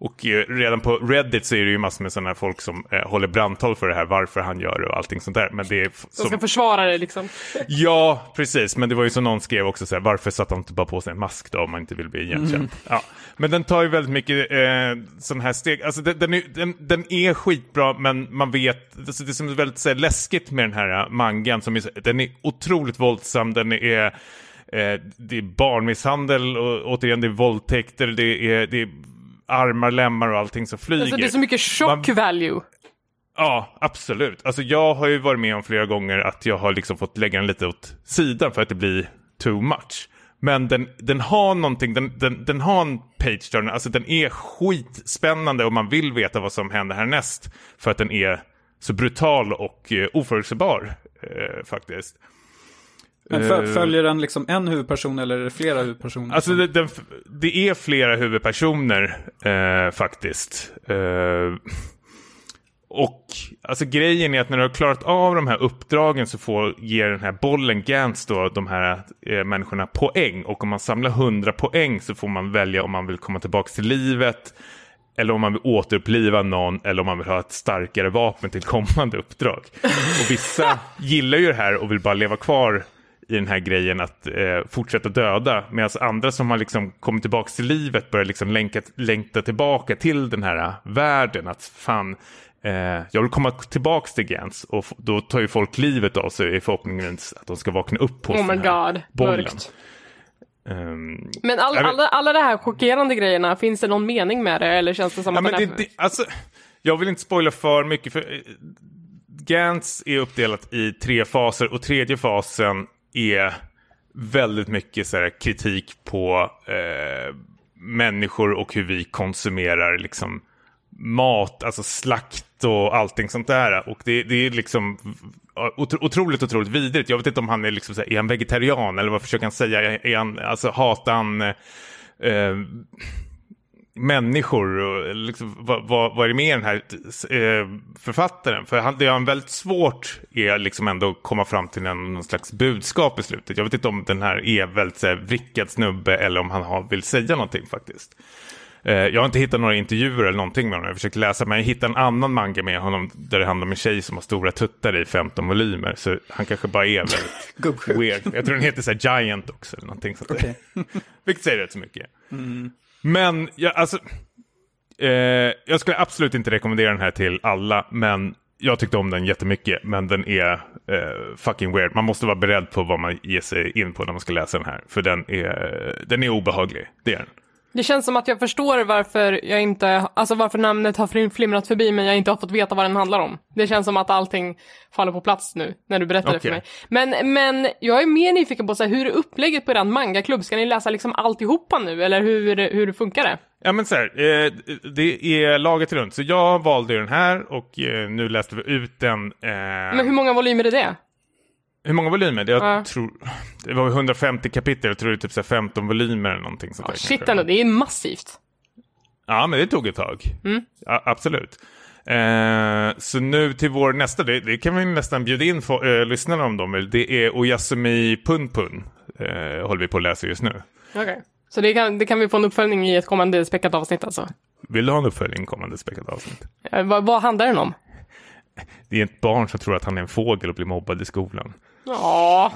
och eh, redan på Reddit så är det ju massor med sådana folk som eh, håller brandtal för det här, varför han gör det och allting sånt där. Men det är f- De som, ska försvara det liksom. [laughs] Ja, precis. Men det var ju som någon skrev också så här, varför satte han inte bara på sig en mask då om man inte vill bli igenkänd? Ja. Men den tar ju väldigt mycket eh, sådana här steg. Alltså den, den, är, den, den är skitbra, men man vet, alltså, det som är väldigt så här, läskigt med den här mangan, som är, den är otroligt våldsam, den är eh, det är barnmisshandel och återigen det är våldtäkter, det är, det är armar, lemmar och allting som flyger. Alltså det är så mycket shock Man- value. Ja, absolut. Alltså jag har ju varit med om flera gånger att jag har liksom fått lägga den lite åt sidan för att det blir too much. Men den, den har någonting, den, den, den har en page turner, alltså den är skitspännande och man vill veta vad som händer härnäst. För att den är så brutal och eh, oförutsägbar eh, faktiskt. Men Eh, följer den liksom en huvudperson eller är det flera huvudpersoner? Alltså det, den, det är flera huvudpersoner eh, faktiskt. Eh, och alltså grejen är att när du har klarat av de här uppdragen så får, ger den här bollen Gantz då de här eh, människorna poäng. Och om man samlar 100 poäng så får man välja om man vill komma tillbaka till livet. Eller om man vill återuppliva någon eller om man vill ha ett starkare vapen till kommande uppdrag. Och vissa [laughs] gillar ju det här och vill bara leva kvar i den här grejen att eh, fortsätta döda. Medan andra som har liksom kommit tillbaka till livet börjar liksom länka, längta tillbaka till den här eh, världen. Att fan, eh, jag vill komma tillbaka till Gans. Och då tar ju folk livet av sig i förhoppningen att de ska vakna upp på Oh den här god, bollen. mörkt. Ehm, Men all, alla, alla de här chockerande grejerna, finns det någon mening med det? Eller känns det som Ja, att men det, är... det, alltså, jag vill inte spoila för mycket. för eh, Gantz är uppdelat i tre faser och tredje fasen är väldigt mycket så här, kritik på eh, människor och hur vi konsumerar liksom, mat, alltså slakt och allting sånt där. Och det, det är liksom otro, otroligt, otroligt vidrigt. Jag vet inte om han är, liksom, så här, är han vegetarian eller vad försöker han säga? Är, han, alltså hatar han eh, människor och liksom, vad, vad, vad är det med den här eh, författaren? För han, det han väldigt svårt är liksom ändå att komma fram till en, någon slags budskap i slutet. Jag vet inte om den här är väldigt här, vrickad snubbe eller om han har, vill säga någonting faktiskt. Eh, jag har inte hittat några intervjuer eller någonting med honom. Jag försökte läsa, men jag hittade en annan manga med honom där det handlar om en tjej som har stora tuttar i 15 volymer. Så han kanske bara är väldigt [laughs] weird. Jag tror den heter så här Giant också eller någonting sånt där. Okej. [laughs] Vilket säger rätt så mycket. Men jag, alltså, eh, jag skulle absolut inte rekommendera den här till alla, men jag tyckte om den jättemycket. Men den är eh, fucking weird. Man måste vara beredd på vad man ger sig in på när man ska läsa den här. För den är, den är obehaglig, det är den. Det känns som att jag förstår varför jag inte, alltså varför namnet har flim- flimrat förbi men jag inte har fått veta vad den handlar om. Det känns som att allting faller på plats nu när du berättar det för mig. Men, men jag är mer nyfiken på så här, hur är upplägget på er mangaklubb? Ska ni läsa liksom alltihopa nu eller hur, hur funkar det? Ja men så här, eh, det är laget runt. Så jag valde ju den här och eh, nu läste vi ut den. Eh, Men hur många volymer är det? Hur många volymer? Det, jag Ja. tror, det var 150 kapitel, jag tror det är typ så här 15 volymer eller någonting sånt där. Shit ändå, det är massivt. Ja, men det tog ett tag. Ja, absolut. Eh, så nu till vår nästa, det, det kan vi nästan bjuda in för, eh, lyssnarna om de vill. Det är Oyasumi Punpun. Eh, håller vi på att läsa just nu. Okej. Så det kan, det kan vi få en uppföljning i ett kommande späckat avsnitt alltså? Vill du ha en uppföljning kommande späckat avsnitt? Eh, vad, vad handlar den om? Det är ett barn som tror att han är en fågel och blir mobbad i skolan. Ja.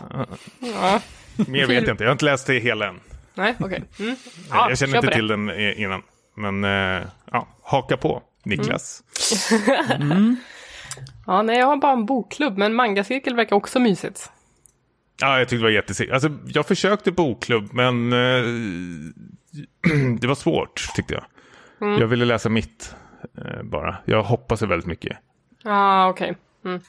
ja. Mer vet jag inte, jag har inte läst det hela än. Nej, okej. Mm. Ja, jag känner inte på det. till den eh, innan. Men eh, ja, haka på, Niklas. [laughs] Ja, nej, jag har bara en bokklubb, men mangacirkel verkar också mysigt. Ja, jag tyckte det var jättesegt. Alltså, jag försökte bokklubb, men eh, [clears throat] det var svårt tyckte jag. Mm. Jag ville läsa mitt eh, bara. Jag hoppas väldigt mycket. Ja, ah, okej. Mm.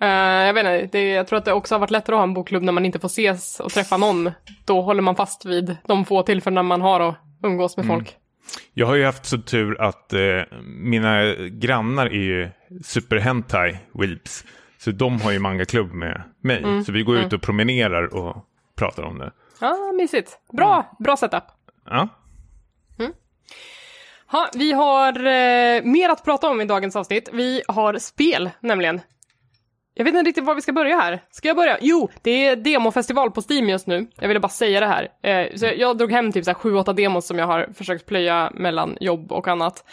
Eh, jag vet inte, det, jag tror att det också har varit lättare att ha en bokklubb när man inte får ses och träffa någon. Då håller man fast vid de få tillfällena man har att umgås med folk. Jag har ju haft så tur att eh, mina grannar är ju super hentai weeps. Så de har ju mangaklubb med mig. Mm, Så vi går ut och promenerar och pratar om det. Ja, mysigt. Bra, bra setup. Ja, ha, vi har eh, mer att prata om i dagens avsnitt. Vi har spel, nämligen. Jag vet inte riktigt var vi ska börja här. Ska jag börja? Jo, det är demofestival på Steam just nu. Jag ville bara säga det här. Eh, så jag drog hem typ 7-8 demos som jag har försökt plöja mellan jobb och annat.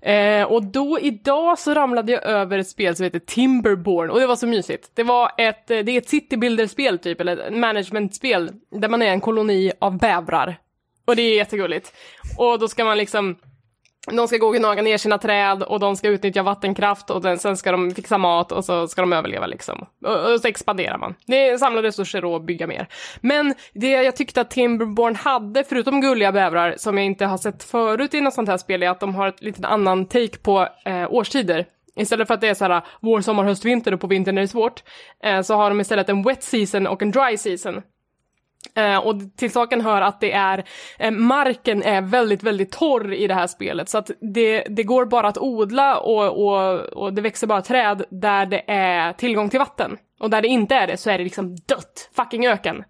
Eh, och då idag så ramlade jag över ett spel som heter Timberborn och det var så mysigt. Det var ett, eh, det är ett citybuilder-spel typ, eller ett management-spel där man är en koloni av bävrar. Och det är jättegulligt. Och då ska man liksom de ska gå och gnaga ner sina träd och de ska utnyttja vattenkraft och den, sen ska de fixa mat och så ska de överleva liksom. Och, och så expanderar man. Det är samla resurser och bygga mer. Men det jag tyckte att Timberborn hade, förutom gulliga bävrar, som jag inte har sett förut i något sånt här spel, är att de har ett lite annan take på eh, årstider. Istället för att det är så här vår, sommar, höst, vinter och på vintern är det svårt, eh, så har de istället en wet season och en dry season. Eh, och till saken hör att det är, eh, marken är väldigt, väldigt torr i det här spelet. Så att det, det går bara att odla och, och, och det växer bara träd där det är tillgång till vatten. Och där det inte är det så är det liksom dött, fucking öken.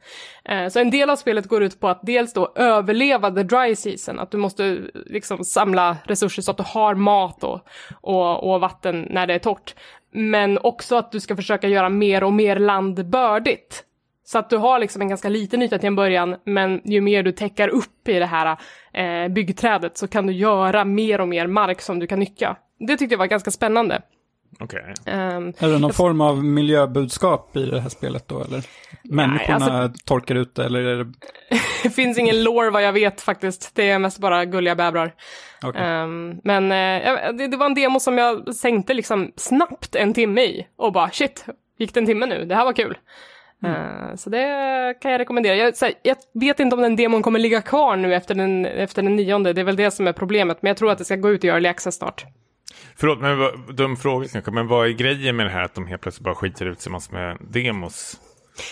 Eh, så en del av spelet går ut på att dels då överleva the dry season, att du måste liksom samla resurser så att du har mat och, och, och vatten när det är torrt. Men också att du ska försöka göra mer och mer land bördigt. Så att du har liksom en ganska liten yta till en början, men ju mer du täcker upp i det här eh, byggträdet så kan du göra mer och mer mark som du kan nyttja. Det tyckte jag var ganska spännande. okej. Ehm, Är det någon form av miljöbudskap i det här spelet då, eller? Människorna alltså- torkar ut, eller är det... det [laughs] finns ingen lore vad jag vet faktiskt. Det är mest bara gulliga bävrar. Okej. Ehm, men eh, det, det var en demo som jag sänkte liksom snabbt en timme i och bara shit, gick det en timme nu? Det här var kul. Eh, så det kan jag rekommendera. Jag, här, jag vet inte om den demon kommer ligga kvar nu efter den, efter den nionde, det är väl det som är problemet, men jag tror att det ska gå ut i early access snart. Förlåt, men dum fråga kanske, men vad är grejen med det här att de helt plötsligt bara skiter ut sig massor med demos?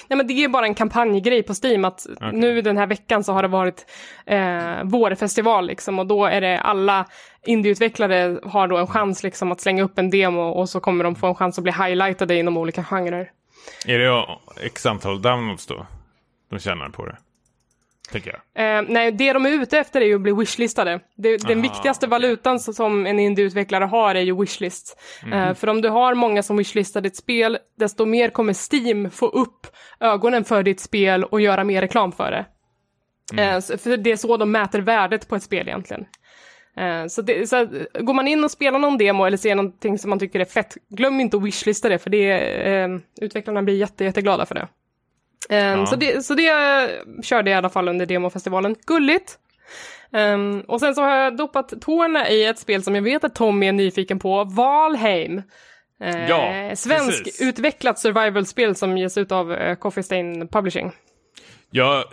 Nej men det är bara en kampanjgrej på Steam att nu den här veckan så har det varit eh, vårfestival liksom och då är det alla indieutvecklare har då en chans liksom att slänga upp en demo och så kommer de få en chans att bli highlightade inom olika genrer. Är det x antal downloads då? De tjänar på det? Tänker jag. Eh, nej, det de är ute efter är ju att bli wishlistade. Det, den viktigaste valutan som en indieutvecklare har är ju wishlist. Eh, för om du har många som wishlistar ditt spel, desto mer kommer Steam få upp ögonen för ditt spel och göra mer reklam för det. Eh, så- för det är så de mäter värdet på ett spel egentligen. Eh, Så, det, så går man in och spelar någon demo eller ser någonting som man tycker är fett, glöm inte att wishlista det för det, eh, utvecklarna blir jätte, jätteglada för det. Eh, Ja. så, det, så det körde jag i alla fall under demofestivalen. Gulligt! Ehm, och sen så har jag dopat tårna i ett spel som jag vet att Tommy är nyfiken på, Valheim. Eh, Ja, svensk precis. utvecklat survival-spel som ges ut av eh, Coffee Stain Publishing. Jag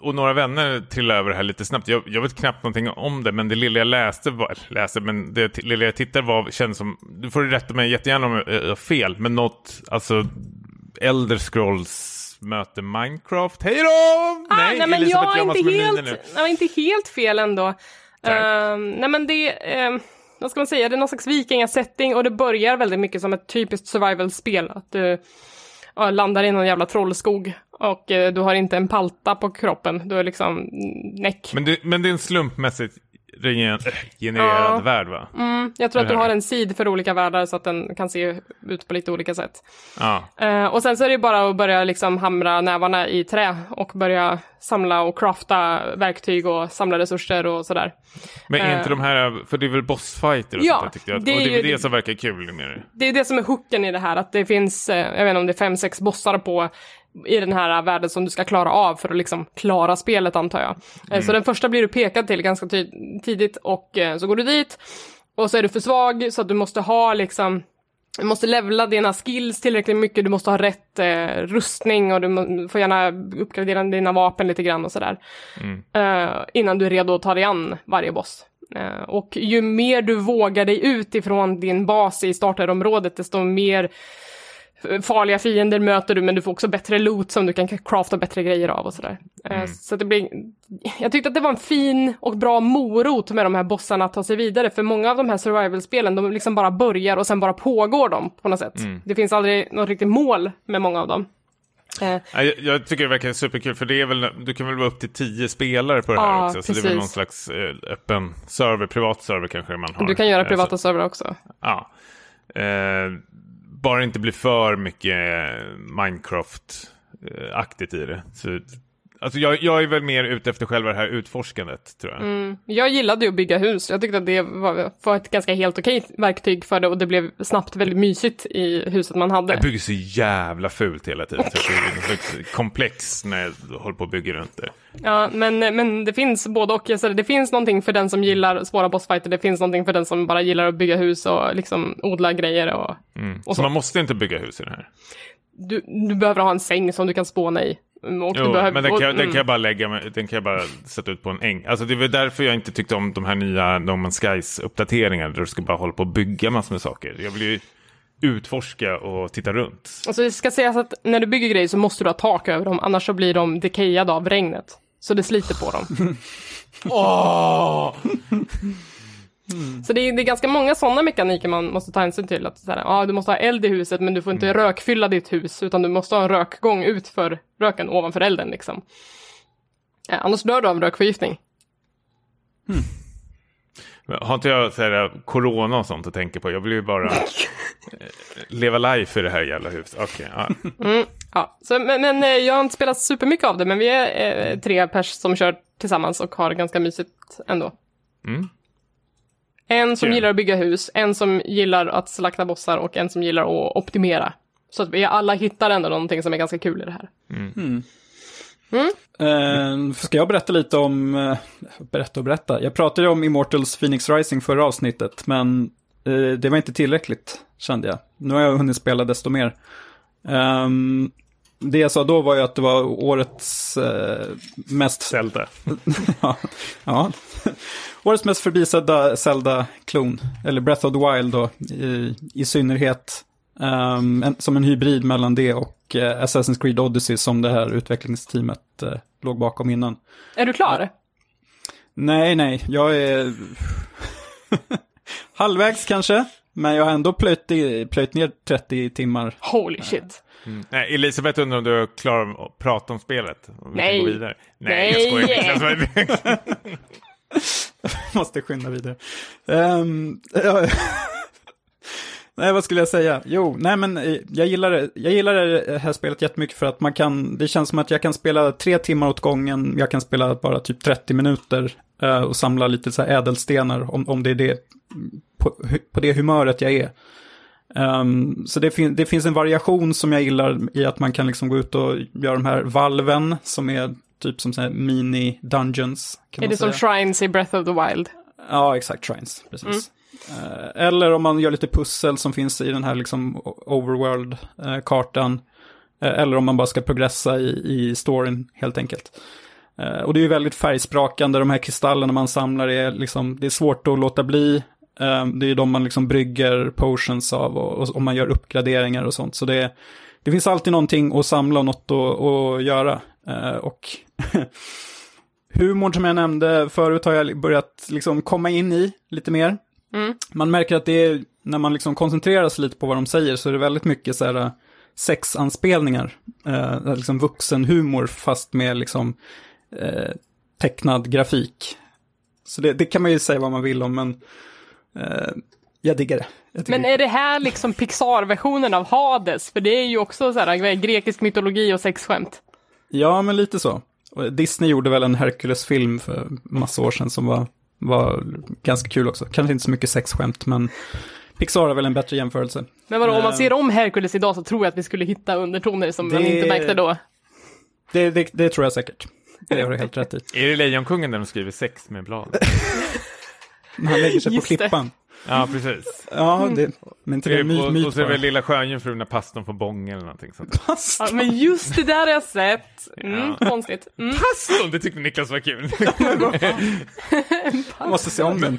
och några vänner trillade över det här lite snabbt. Jag, jag vet knappt någonting om det, men det lilla jag läste, var, läste men det lilla jag tittade var, känns som, du får rätta mig jättegärna om jag har fel, men något, alltså, Elder Scrolls möter Minecraft. Hej då! Ah, nej, men Elisabeth jag är inte helt, nu. nej, inte helt fel ändå. Nej. Ehm, nej men det, um, vad ska man säga, det är någon slags vikingasetting och det börjar väldigt mycket som ett typiskt survival-spel. Att du landar i någon jävla trollskog och eh, du har inte en palta på kroppen, du är liksom mm, näck. Men det, men det är en slumpmässigt regen- äh, genererad Ja. värld va? Mm, jag tror att du har en sid för olika världar så att den kan se ut på lite olika sätt. Ja. Eh, och sen så är det bara att börja liksom hamra nävarna i trä och börja samla och crafta verktyg och samla resurser och sådär. Men är Eh. inte de här, för det är väl bossfighter och Ja, sånt där, tyckte jag. det och det är ju det- som verkar kul med det. Det är det som är hooken i det här, att det finns, eh, jag vet inte om det är fem, sex bossar på i den här världen som du ska klara av för att liksom klara spelet antar jag. Eh, Så den första blir du pekad till ganska tidigt och eh, så går du dit och så är du för svag så att du måste ha liksom du måste levla dina skills tillräckligt mycket, du måste ha rätt eh, rustning och du må, får gärna uppgradera dina vapen lite grann och sådär. Eh, innan du är redo att ta dig an varje boss. Eh, och ju mer du vågar dig ut ifrån din bas i starterområdet, desto mer farliga fiender möter du, men du får också bättre loot som du kan crafta bättre grejer av och sådär. Eh, Så det blir, jag tyckte att det var en fin och bra morot med de här bossarna att ta sig vidare, för många av de här survival-spelen, de liksom bara börjar och sen bara pågår de på något sätt. Det finns aldrig något riktigt mål med många av dem. Eh, Ja, Jag, jag tycker det verkar superkul för det är väl, du kan väl vara upp till tio spelare på det här Ja, också. Så det är väl någon precis. slags eh, öppen server, privat server kanske man har. du kan göra privata Så, servrar också. ja. Eh, bara inte blir för mycket Minecraft-aktigt i det. Så, alltså jag, jag är väl mer ute efter själva det här utforskandet tror jag. Mm. Jag gillade ju att bygga hus. Jag tyckte att det var, var ett ganska helt okej verktyg för det och det blev snabbt väldigt mysigt i huset man hade. Jag bygger så jävla fult hela tiden. Så det är komplex när jag håller på att bygga runt det. Ja, men, men det finns både och. Säger, det finns någonting för den som gillar svåra bossfighter, det finns någonting för den som bara gillar att bygga hus och liksom odla grejer. Och, Mm. Och så så. man måste inte bygga hus i det här. du, du behöver ha en säng som du kan spåna i. Mm, Och Jo, behöver, men den kan, jag, och, den mm. kan jag bara lägga med, den kan jag bara sätta ut på en äng. Alltså det är väl därför jag inte tyckte om de här nya No Man's Skies uppdateringarna där du ska bara hålla på och bygga massor med saker. Jag vill ju utforska och titta runt. Alltså det ska sägas att när du bygger grejer så måste du ha tak över dem, annars så blir de decayade av regnet. Så det sliter på dem. [laughs] Åh! Så det är, det är ganska många sådana mekaniker man måste ta hänsyn till. Att så här, ja, du måste ha eld i huset men du får inte Mm. rökfylla ditt hus utan du måste ha en rökgång ut för röken ovanför elden liksom. Ja, annars dör du av rökförgiftning. Har inte jag så här, corona och sånt att tänka på? Jag vill ju bara eh, leva life i det här jävla huset. Okej, ja. Mm, ja. så, men, men eh, jag har inte spelat supermycket av det men vi är eh, tre pers som kör tillsammans och har ganska mysigt ändå. Mm. En som Kul. gillar att bygga hus, en som gillar att slakta bossar och en som gillar att optimera. Så att vi alla hittar ändå någonting som är ganska kul i det här. Eh, ska jag berätta lite om, eh, berätta och berätta. Jag pratade ju om Immortals Phoenix Rising förra avsnittet, men eh, det var inte tillräckligt, kände jag. Nu har jag hunnit spela desto mer. Ehm, det jag sa då var ju att det var årets eh, mest Zelda. [laughs] ja, ja. Årets mest förbisedda Zelda-klon, eller Breath of the Wild då, i, i synnerhet. ehm, en, som en hybrid mellan det och eh, Assassin's Creed Odyssey som det här utvecklingsteamet eh, låg bakom innan. Är du klar? Nej, nej, jag är [laughs] halvvägs kanske, men jag har ändå plöjt, i, plöjt ner 30 timmar. Holy shit. Mm. Nej, Elisabeth undrar om du är klar att prata om spelet? Om Nej. gå vidare. Nej, Nej. jag skojar. [laughs] [laughs] [laughs] Måste skynda vidare. Um, [laughs] ja. nej, vad skulle jag säga? Jo, nej men eh, jag gillar, det- jag gillar det här spelet jättemycket för att man kan, det känns som att jag kan spela tre timmar åt gången, jag kan spela bara typ 30 minuter eh, och samla lite så här ädelstenar om, om det är det, på, på det humöret jag är. Um, så det, fin det finns en variation som jag gillar i att man kan liksom gå ut och göra de här valven som är typ som så här mini-dungeons. Är det som. Shrines i Breath of the Wild? Ja, exakt, shrines, precis. Eh, eller om man gör lite pussel som finns i den här liksom overworld-kartan. eller om man bara ska progressa i, i storyn helt enkelt. Eh, och det är ju väldigt färgsprakande, de här kristallerna man samlar är liksom, det är svårt att låta bli. Eh, det är ju de man liksom brygger potions av och, och om man gör uppgraderingar och sånt. Så det, det finns alltid någonting att samla och något att, att göra. Eh, och [laughs] humorn som jag nämnde förut har jag börjat liksom komma in i lite mer. Mm. Man märker att det är, när man liksom koncentrerar sig lite på vad de säger så är det väldigt mycket så här äh, sexanspelningar. Eh, liksom vuxenhumor fast med liksom eh, tecknad grafik. Så det, det kan man ju säga vad man vill om, men eh, jag diggar det. Jag Men är det här liksom Pixar-versionen av Hades? För det är ju också så här, grekisk mytologi och sexskämt. Ja, men lite så. Disney gjorde väl en Hercules-film för massa år sedan som var, var ganska kul också. Kanske inte så mycket sexskämt, men Pixar har väl en bättre jämförelse. Men vadå, om man Eh. ser om Hercules idag så tror jag att vi skulle hitta undertoner som man Det- inte märkte då. Det, det, det tror jag säcket. Det har du helt rätt i. Är det Lejonkungen där de skriver sex med blad? När [laughs] han lägger sig på Just det. klippan. Ja, precis. Ja, det, men inte det och, my, och, så är det väl Lilla Sjöjungfrun när pastorn får bång eller någonting sånt. Ja, men just det där har jag sett. Mm, konstigt. Mm. Pastorn, det tyckte Niklas var kul. [laughs] Jag [laughs] måste se om den.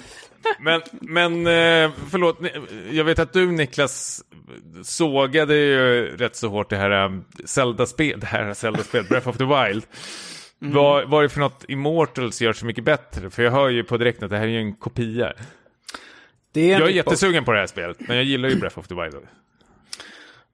Men, men eh, förlåt, jag vet att du Niklas sågade ju rätt så hårt det här um, Zelda-spel, det här Zelda-spel, Breath of the Wild. Mm. Vad, vad är det för något Immortals gör så mycket bättre? För jag hör ju på direkten att det här är ju en kopia. Det är Jag är jättesugen på det här spelet, men jag gillar ju Breath of the Wild.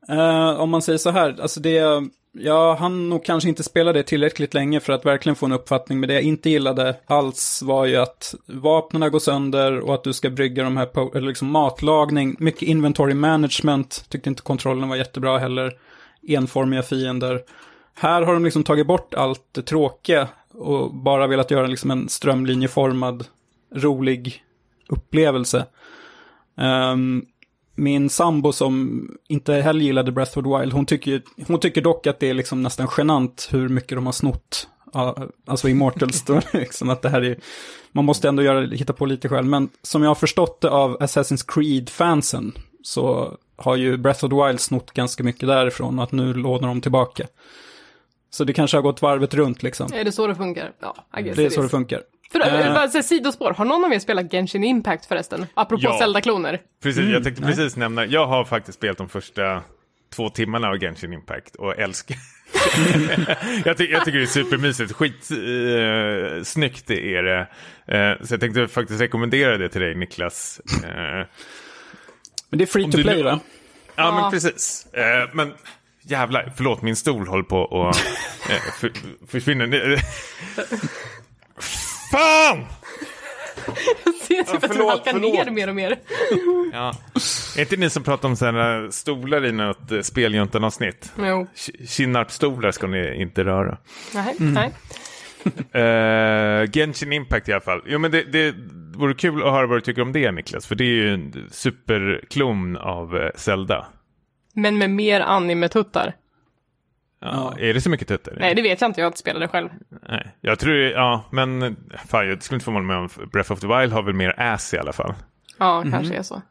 Eh, om man säger så här, alltså det, jag hann nog kanske inte spela det tillräckligt länge för att verkligen få en uppfattning. Men det jag inte gillade alls var ju att vapnen går sönder och att du ska brygga de här, liksom matlagning, mycket inventory management. Tyckte inte kontrollen var jättebra heller. Enformiga fiender. Här har de liksom tagit bort allt det tråkiga och bara velat göra liksom en strömlinjeformad, rolig upplevelse. Ehm, min sambo som inte heller gillade Breath of the Wild, hon tycker, hon tycker dock att det är liksom nästan genant hur mycket de har snott. Alltså Immortals, då, [laughs] liksom att det här är, man måste ändå göra, hitta på lite själv. Men som jag har förstått det av Assassin's Creed-fansen så har ju Breath of the Wild snott ganska mycket därifrån och att nu lånar de tillbaka. Så det kanske har gått varvet runt liksom. Är det så det funkar? Ja, I guess Det är så det funkar. För, Eh. bara så här, sidospår, har någon av er spelat Genshin Impact förresten? Apropå Ja. Zelda-kloner. Precis, Mm, jag tänkte nej. precis nämna, jag har faktiskt spelat de första två timmarna av Genshin Impact och älskar [laughs] jag, ty jag tycker det är supermysigt, skitsnyggt eh, är det. Eh, så jag tänkte faktiskt rekommendera det till dig Niklas. Eh, Men det är free to play va? ja Ja. men precis. Eh, men jävlar, förlåt min stol håller på att eh, för, försvinna. [laughs] Fan! Jag ser typ att du förlåt, halkar förlåt. ner mer och mer. Ja. Är inte ni som pratar om sådana stolar i något eh, speljuntan-avsnitt? Jo. Ki- Kinnarpsstolar ska ni inte röra. Nej, Mm. nej. Uh, [laughs] Genshin Impact i alla fall. Jo, men det, det vore kul att höra vad du tycker om det Niklas. För det är ju en superklon av eh, Zelda. Men med mer anime-tuttar. Ja, Är det så mycket tuttar? Nej, det vet jag inte. Jag har inte spelat det själv. Nej. Jag tror, ja, men fan, jag skulle inte förvåna mig om Breath of the Wild har väl mer ass i alla fall. Ja, Mhm. kanske är så.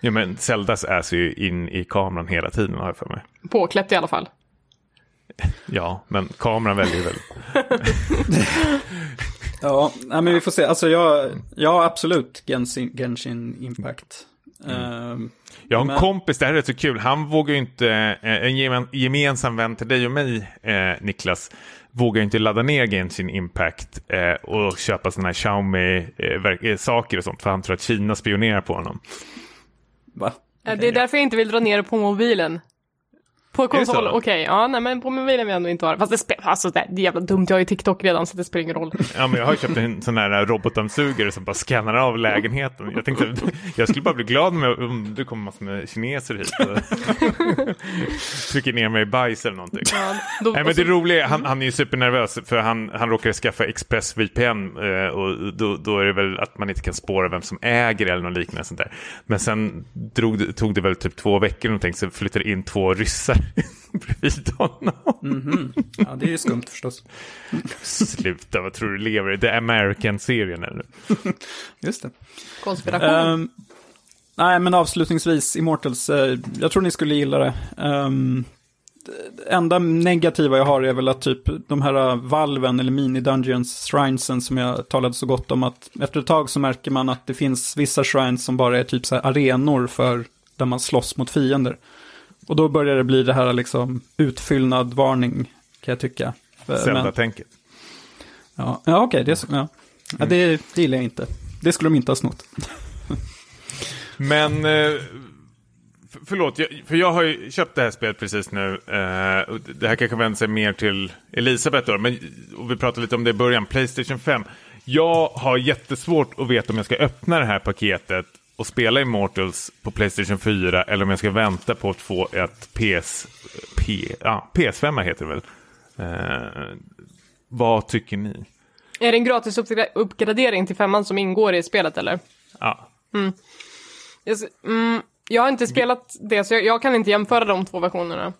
Jo, men Zeldas ass är ju in i kameran hela tiden har jag för mig. Påkläppt i alla fall. Ja, men kameran väljer väl. [laughs] Ja, men vi får se. Alltså jag, ja absolut Genshin, Genshin Impact. Ehm, Jag har en Men- kompis, det här är rätt så kul, han vågar ju inte, eh, en gemen, gemensam vän till dig och mig, eh, Niklas, vågar ju inte ladda ner Genshin Impact eh, och köpa sådana här Xiaomi-saker och sånt, för han tror att Kina spionerar på honom. va? Eh, Det är därför jag inte vill dra ner det på mobilen. På konsol, okej. Ja, nej men på mobilen vill jag ändå inte ha det. Fast det spelar, alltså det är jävla dumt. Jag har ju TikTok redan så det spelar ingen roll. Ja, men jag har köpt en sån här robotdammsugare som bara skannar av lägenheten. Jag tänkte, jag skulle bara bli glad med, om det kommer massor med kineser hit och [laughs] trycker ner mig i bajs eller någonting. Ja, då, Nej, men det roliga, han, han är ju supernervös för han, han råkade skaffa ExpressVPN eh, och då, då är det väl att man inte kan spåra vem som äger eller något liknande sånt där. Men sen drog, tog det väl typ två veckor någonting så flyttade in två ryssar [laughs] bredvid honom. Mhm. Ja, det är ju skumt förstås. Sluta, vad tror du lever i? The American-serien eller? [laughs] Just det. konspiration. Ehm, nej, men avslutningsvis, Immortals, eh, jag tror ni skulle gilla det. Um, det enda negativa jag har är väl att typ de här eh, valven eller mini-dungeons, shrinesen som jag talade så gott om, att efter ett tag så märker man att det finns vissa shrines som bara är typ så här arenor för där man slåss mot fiender. Och då börjar det bli det här liksom utfyllnad varning, kan jag tycka. Eh, Zelda-tänket. Ja, ja okej, det, är så- ja. ja, det, det gillar jag inte. Det skulle de inte ha snott. [laughs] Men, eh, förlåt, för jag har ju köpt det här spelet precis nu. Eh, det här kanske vänder sig mer till Elisabeth då, men och vi pratade lite om det i början, Playstation 5. Jag har jättesvårt att veta om jag ska öppna det här paketet och spela Immortals på Playstation 4 eller om jag ska vänta på att få ett PS, P, ja, PS5 heter det väl. Eh, vad tycker ni? Är det en gratis uppgra- uppgradering till femman som ingår i spelet eller? Ja, Jag, s- mm, jag har inte spelat det så jag, jag kan inte jämföra de två versionerna.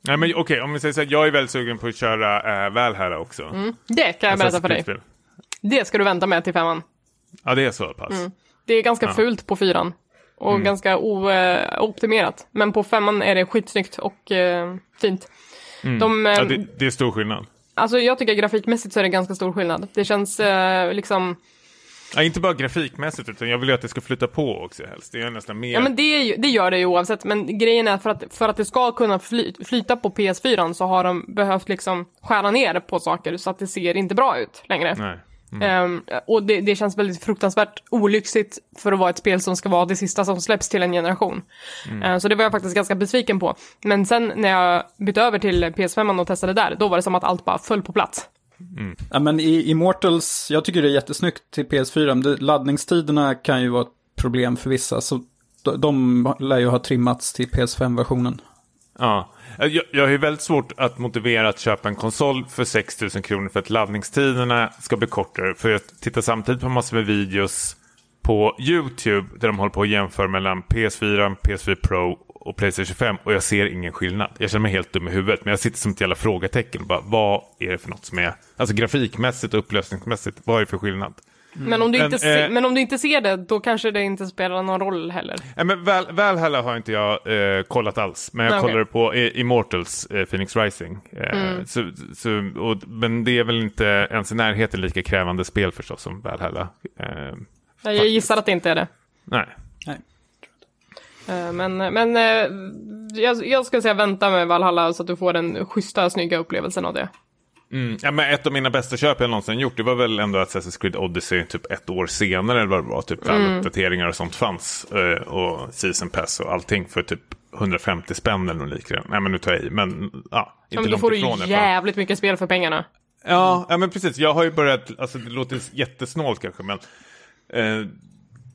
Nej, men okej, om vi säger så här, jag är väldigt sugen på att köra äh, Valhalla också. Mm. Det kan jag berätta för dig. Det ska du vänta med till femman. Ja, det är så pass. Det är ganska Ja. fult på fyran. Och Mm. ganska ooptimerat. Men på femman är det skitsnyggt och eh, fint. De, eh, Mm. Ja, det, det är stor skillnad. Alltså jag tycker grafikmässigt så är det ganska stor skillnad. Det känns eh, liksom... Ja, inte bara grafikmässigt utan jag vill ju att det ska flytta på också helst. Det är nästan mer. Ja men det, ju, det gör det ju oavsett, men grejen är för att, för att det ska kunna fly, flyta på PS4 så har de behövt liksom skära ner på saker så att det ser inte bra ut längre. Nej. Ehm, och det, det känns väldigt fruktansvärt olyxigt för att vara ett spel som ska vara det sista som släpps till en generation. Ehm, så det var jag faktiskt ganska besviken på. Men sen när jag bytte över till PS5 och testade där, då var det som att allt bara föll på plats. Ja, men i Immortals, jag tycker det är jättesnyggt till PS4. Men laddningstiderna kan ju vara ett problem för vissa. Så de, de lär ju ha trimmats till PS5-versionen. Ja. Eh, jag, jag har ju väldigt svårt att motivera att köpa en konsol för 6 000 kronor för att laddningstiderna ska bli kortare. För jag tittar samtidigt på massor med videos på YouTube där de håller på att jämföra mellan PS4, PS4 Pro och Playstation 5 och jag ser ingen skillnad. Jag känner mig helt dum i huvudet men jag sitter som ett jävla frågetecken och bara vad är det för något som är, alltså grafikmässigt och upplösningsmässigt, vad är det för skillnad? Men, om du Men, inte se, eh, men om du inte ser det, då kanske det inte spelar någon roll heller. Nej, men väl, Valhalla har inte jag eh, kollat alls, men jag okej. kollade på Immortals, eh, Phoenix Rising. Eh, så, så, och, men det är väl inte ens i närheten lika krävande spel förstås som Valhalla. Eh, Jag gissar att det inte är det. nej. Nej. Eh, Men, men eh, jag, jag skulle säga vänta med Valhalla så att du får den schyssta, snygga upplevelsen av det. Mm. Ja, men ett av mina bästa köp jag någonsin gjort, det var väl ändå Assassin's Creed Odyssey typ ett år senare eller vad det var. Typ alla uppdateringar och sånt fanns. Eh, och Season Pass och allting för typ 150 spänn eller något liknande. Nej men nu tar jag i, men ja, inte Ja, men då får du fall. jävligt mycket spel för pengarna. Ja, ja, men precis. Jag har ju börjat, alltså det låter jättesnålt kanske, men eh,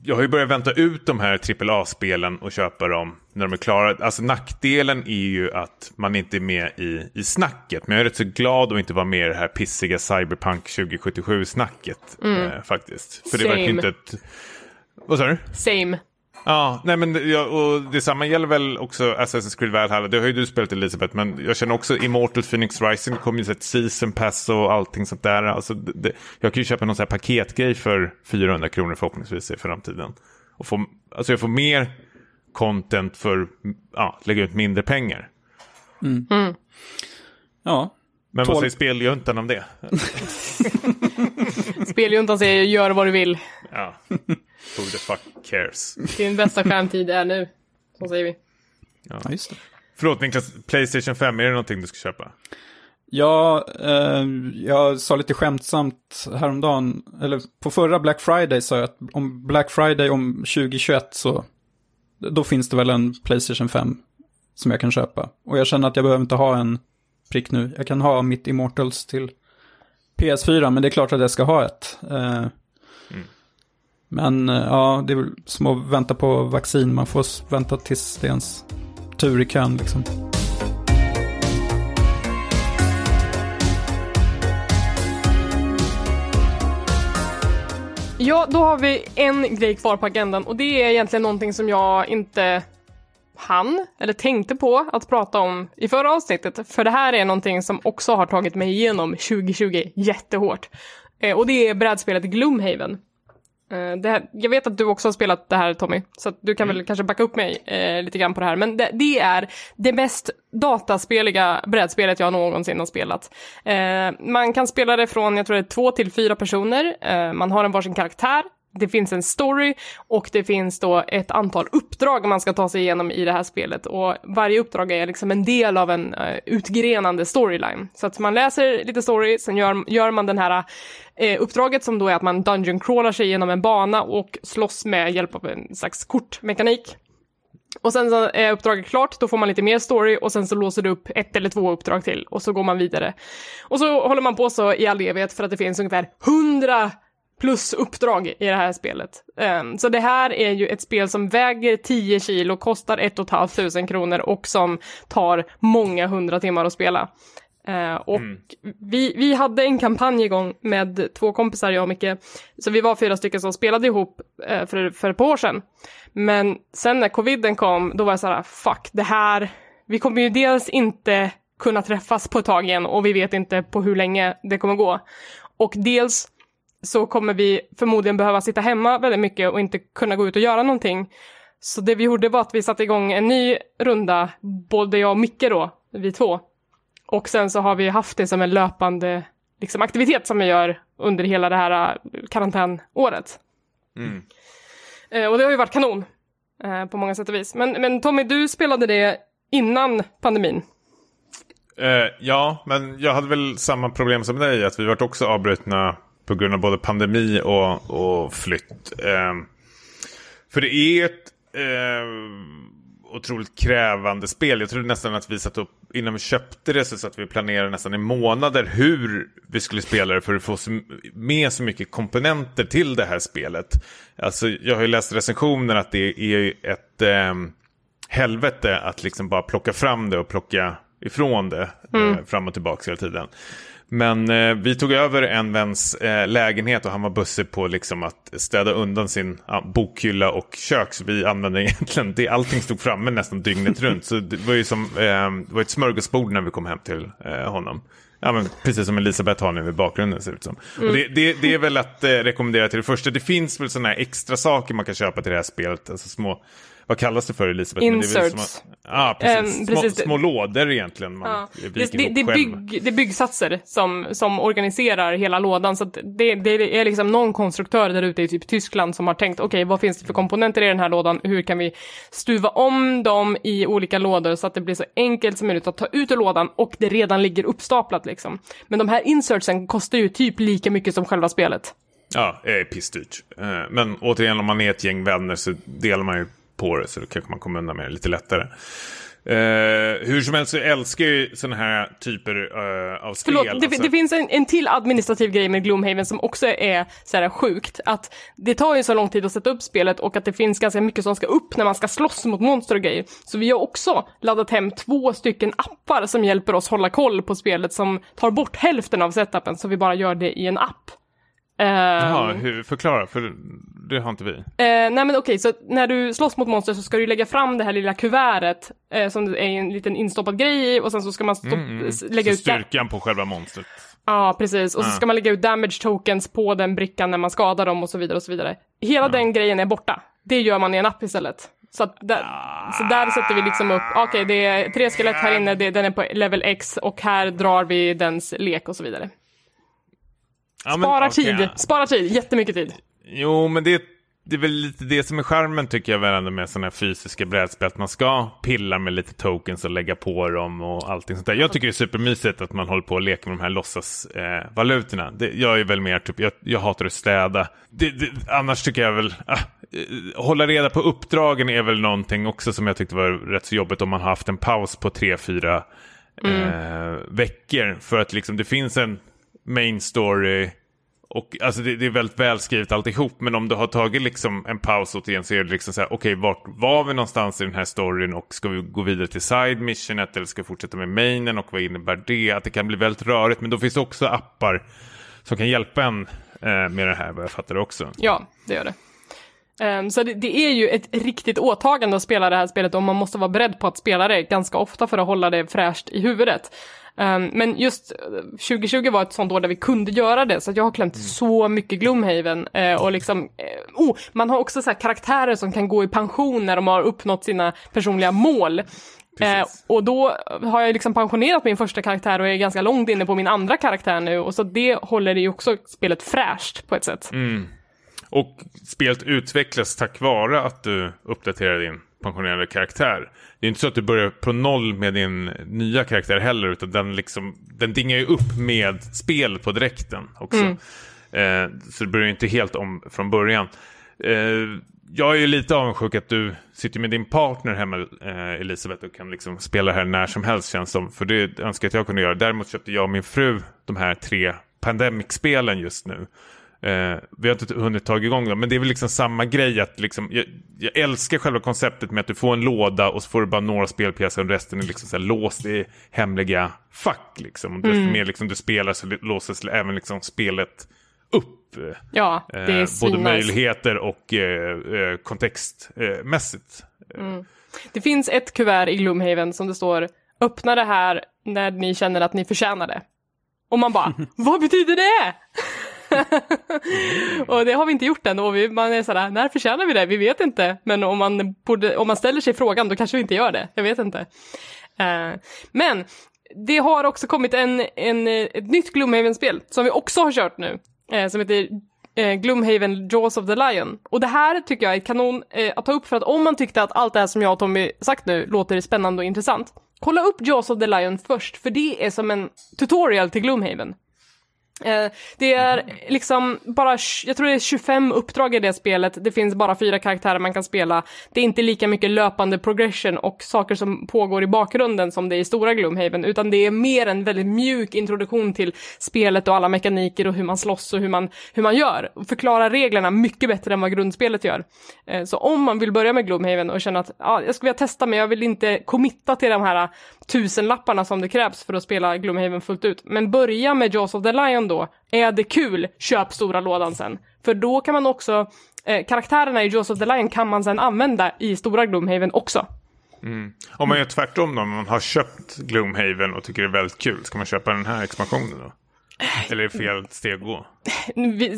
jag har ju börjat vänta ut de här AAA-spelen och köpa dem när de är klara. Alltså nackdelen är ju att man inte är med i, i snacket. Men jag är rätt så glad att inte vara med i det här pissiga Cyberpunk 2077-snacket eh, faktiskt. För det verkar Same. inte ett... Vad sa du? Same. Ja, nej men ja, och detsamma gäller väl också Assassin's Creed Valhalla. Det har ju du spelat Elisabeth, men jag känner också Immortal Phoenix Rising. Det kommer ju ett season pass och allting sånt där. Alltså, det, det, jag kan ju köpa någon sån här paketgrej för 400 kronor förhoppningsvis i framtiden. Och få, alltså jag får mer content för ja, lägga ut mindre pengar. Ja, Men Tål- vad säger speljuntan om det? [laughs] Speljuntan säger gör vad du vill. Ja, [laughs] who the fuck cares? Din bästa skärmtid är nu. Så säger vi. ja just det. Förlåt Niklas, Playstation 5, är det någonting du ska köpa? Ja, eh, jag sa lite skämtsamt häromdagen, eller på förra Black Friday sa jag att om Black Friday om 2021 så då finns det väl en Playstation 5 som jag kan köpa. Och jag känner att jag behöver inte ha en prick nu. Jag kan ha mitt Immortals till PS4, men det är klart att jag ska ha ett. Eh, men eh, ja, det är väl som att vänta på vaccin. Man får vänta tills det är ens tur i kön liksom. Ja, då har vi en grej kvar på agendan och det är egentligen någonting som jag inte hann eller tänkte på att prata om i förra avsnittet. För det här är någonting som också har tagit mig igenom 2020 jättehårt. Eh, och det är brädspelet Gloomhaven. Eh, här, jag vet att du också har spelat det här Tommy, så du kan väl kanske backa upp mig eh, lite grann på det här. Men det, det är det mest dataspeliga brädspelet jag någonsin har spelat. Eh, man kan spela det från, jag tror det är två till fyra personer. Eh, man har en varsin karaktär. Det finns en story och det finns då ett antal uppdrag man ska ta sig igenom i det här spelet och varje uppdrag är liksom en del av en uh, utgrenande storyline. Så att man läser lite story, sen gör, gör man den här uh, uppdraget som då är att man dungeon crawlar sig genom en bana och slåss med hjälp av en slags kortmekanik. Och sen så är uppdraget klart, då får man lite mer story och sen så låser du upp ett eller två uppdrag till och så går man vidare. Och så håller man på så i all evighet för att det finns ungefär hundra plus uppdrag i det här spelet. Um, så det här är ju ett spel som väger 10 kilo, kostar 1 500 kronor och som tar många hundra timmar att spela. Uh, och vi, vi hade en kampanj igång med två kompisar, jag och Micke, så vi var fyra stycken som spelade ihop uh, för, för ett par år sedan. Men sen när coviden kom, då var jag så här, fuck, det här, vi kommer ju dels inte kunna träffas på ett tag igen och vi vet inte på hur länge det kommer gå. Och dels så kommer vi förmodligen behöva sitta hemma väldigt mycket och inte kunna gå ut och göra någonting. Så det vi gjorde var att vi satte igång en ny runda, både jag och Micke då, vi två. Och sen så har vi haft det som en löpande liksom, aktivitet som vi gör under hela det här äh, karantänåret. Eh, och det har ju varit kanon eh, på många sätt och vis. Men, men Tommy, du spelade det innan pandemin. Eh, ja, men jag hade väl samma problem som dig. Att vi vart också avbrutna på grund av både pandemi och, och flytt. Eh, för det är ett eh, otroligt krävande spel. Jag trodde nästan att vi satt upp, innan vi köpte det så satt vi och planerade nästan i månader hur vi skulle spela det för att få med så mycket komponenter till det här spelet. Alltså jag har ju läst recensioner att det är ett eh, helvete att liksom bara plocka fram det och plocka ifrån det eh, fram och tillbaka hela tiden. Men eh, vi tog över en väns eh, lägenhet och han var bussig på liksom att städa undan sin ja, bokhylla och kök. Så vi använde [laughs] egentligen det. Allting stod framme nästan dygnet [laughs] runt. Så det var ju som eh, det var ett smörgåsbord när vi kom hem till eh, honom. Ja, men precis som Elisabeth har nu i bakgrunden ser det ut som. Och det, det, det är väl att eh, rekommendera till det första. Det finns väl sådana här extra saker man kan köpa till det här spelet. Alltså små, vad kallas det för Elisabeth? Men det är väl Inserts. Ja, precis. Ehm, små, precis. små lådor egentligen. Man Ja. Det, det, bygg, det är byggsatser som, som organiserar hela lådan. Så det, det är liksom någon konstruktör där ute i typ Tyskland som har tänkt okej, vad finns det för komponenter i den här lådan? Hur kan vi stuva om dem i olika lådor så att det blir så enkelt som möjligt att ta ut ur lådan och det redan ligger uppstaplat liksom. Men de här insertsen kostar ju typ lika mycket som själva spelet. Ja, det är pissdyrt. Eh, Men återigen, om man är ett gäng vänner så delar man ju på det. Så då kanske man kommer undan med det lite lättare. Eh, hur som helst så älskar jag ju sådana här typer eh, av spel. Förlåt, det, alltså. det finns en, en till administrativ grej med Gloomhaven som också är så här sjukt. Att det tar ju så lång tid att sätta upp spelet och att det finns ganska mycket som ska upp när man ska slåss mot monster och grejer. Så vi har också laddat hem två stycken appar som hjälper oss hålla koll på spelet som tar bort hälften av setupen så vi bara gör det i en app. Eh, Jaha, hur, förklara, för det har inte vi. Eh, nej men okej, så när du slåss mot monster så ska du lägga fram det här lilla kuvertet eh, som är en liten instoppad grej i och sen så ska man stopp- s- lägga Mm, Så ut styrkan på själva monstret. Ja, precis. Och så ska man lägga ut damage tokens på den brickan när man skadar dem och så vidare och så vidare. Hela den grejen är borta. Det gör man i en app istället. Så, där, så där sätter vi liksom upp, okej det är tre skelett här inne, det, den är på level X och här drar vi dens lek och så vidare. Ja, men, Spara okej, tid, spara tid, jättemycket tid. Jo, men det, det är väl lite det som är charmen tycker jag väl ändå med sådana här fysiska brädspel. Att man ska pilla med lite tokens och lägga på dem och allting sånt där. Jag tycker det är supermysigt att man håller på och leker med de här låtsasvalutorna. Eh, det, jag är väl mer typ, jag, jag hatar att städa. Det, det, annars tycker jag väl, ah, eh, hålla reda på uppdragen är väl någonting också som jag tyckte var rätt så jobbigt om man har haft en paus på tre, fyra eh, veckor. För att liksom det finns en main story och alltså det, det är väldigt välskrivet alltihop. Men om du har tagit liksom en paus återigen så är det liksom så här. Okej, vart var vi någonstans i den här storyn? Och ska vi gå vidare till side missionet? Eller ska vi fortsätta med mainen? Och vad innebär det? Att det kan bli väldigt rörigt. Men då finns det också appar som kan hjälpa en eh, med det här vad jag fattar det också. Ja, det gör det. Um, så det, det är ju ett riktigt åtagande att spela det här spelet och man måste vara beredd på att spela det ganska ofta för att hålla det fräscht i huvudet. Ehm, men just eh, 2020 var ett sånt år där vi kunde göra det, så jag har klämt så mycket Gloomhaven. eh, och liksom, eh, oh, man har också så här karaktärer som kan gå i pension när de har uppnått sina personliga mål. Eh, och då har jag liksom pensionerat min första karaktär och är ganska långt inne på min andra karaktär nu. Och så det håller ju också spelet fräscht på ett sätt. Och spelet utvecklas tack vare att du uppdaterar din pensionerade karaktär. Det är inte så att du börjar på noll med din nya karaktär heller, utan den, liksom, den dingar ju upp med spel på direkten också. Eh, så det börjar ju inte helt om från början. Eh, jag är ju lite avundsjuk att du sitter med din partner hemma, eh, Elisabeth, och kan liksom spela här när som helst känns som. För det önskar jag att jag kunde göra. Däremot köpte jag och min fru de här tre Pandemic-spelen just nu. Eh, vi har inte hunnit ta igång dem, men det är väl liksom samma grej. att liksom, jag, jag älskar själva konceptet med att du får en låda och så får du bara några spelpjäser och resten är liksom så här låst i hemliga fack. Liksom. Och desto mer liksom du spelar så låses även liksom spelet upp. eh, Ja, det är Eh, både möjligheter och eh, eh, kontextmässigt. Det finns ett kuvert i Gloomhaven som det står öppna det här när ni känner att ni förtjänar det. Och man bara, [laughs] vad betyder det? [laughs] och det har vi inte gjort än och vi, man är sådär, när förtjänar vi det? Vi vet inte. Men om man, borde, om man ställer sig frågan då kanske vi inte gör det. Jag vet inte. Uh, men det har också kommit en, en, ett nytt Gloomhaven-spel som vi också har kört nu. Uh, som heter eh, Gloomhaven Jaws of the Lion. Och det här tycker jag är kanon eh, att ta upp för att om man tyckte att allt det här som jag och Tommy sagt nu låter spännande och intressant, kolla upp Jaws of the Lion först, för det är som en tutorial till Gloomhaven. Eh, det är liksom bara, jag tror det är 25 uppdrag i det spelet, det finns bara fyra karaktärer man kan spela. Det är inte lika mycket löpande progression och saker som pågår i bakgrunden som det är i stora Gloomhaven, utan det är mer en väldigt mjuk introduktion till spelet och alla mekaniker och hur man slåss och hur man, hur man gör. Förklara reglerna mycket bättre än vad grundspelet gör. Eh, Så om man vill börja med Gloomhaven och känna att ja, jag skulle vilja testa men jag vill inte committa till de här tusenlapparna som det krävs för att spela Gloomhaven fullt ut. Men börja med Jaws of the Lion då. Är det kul, köp stora lådan sen. För då kan man också, eh, karaktärerna i Jaws of the Lion kan man sen använda i stora Gloomhaven också. Mm. Om man gör tvärtom då, om man har köpt Gloomhaven och tycker det är väldigt kul, ska man köpa den här expansionen då? Eller är det fel steg att gå?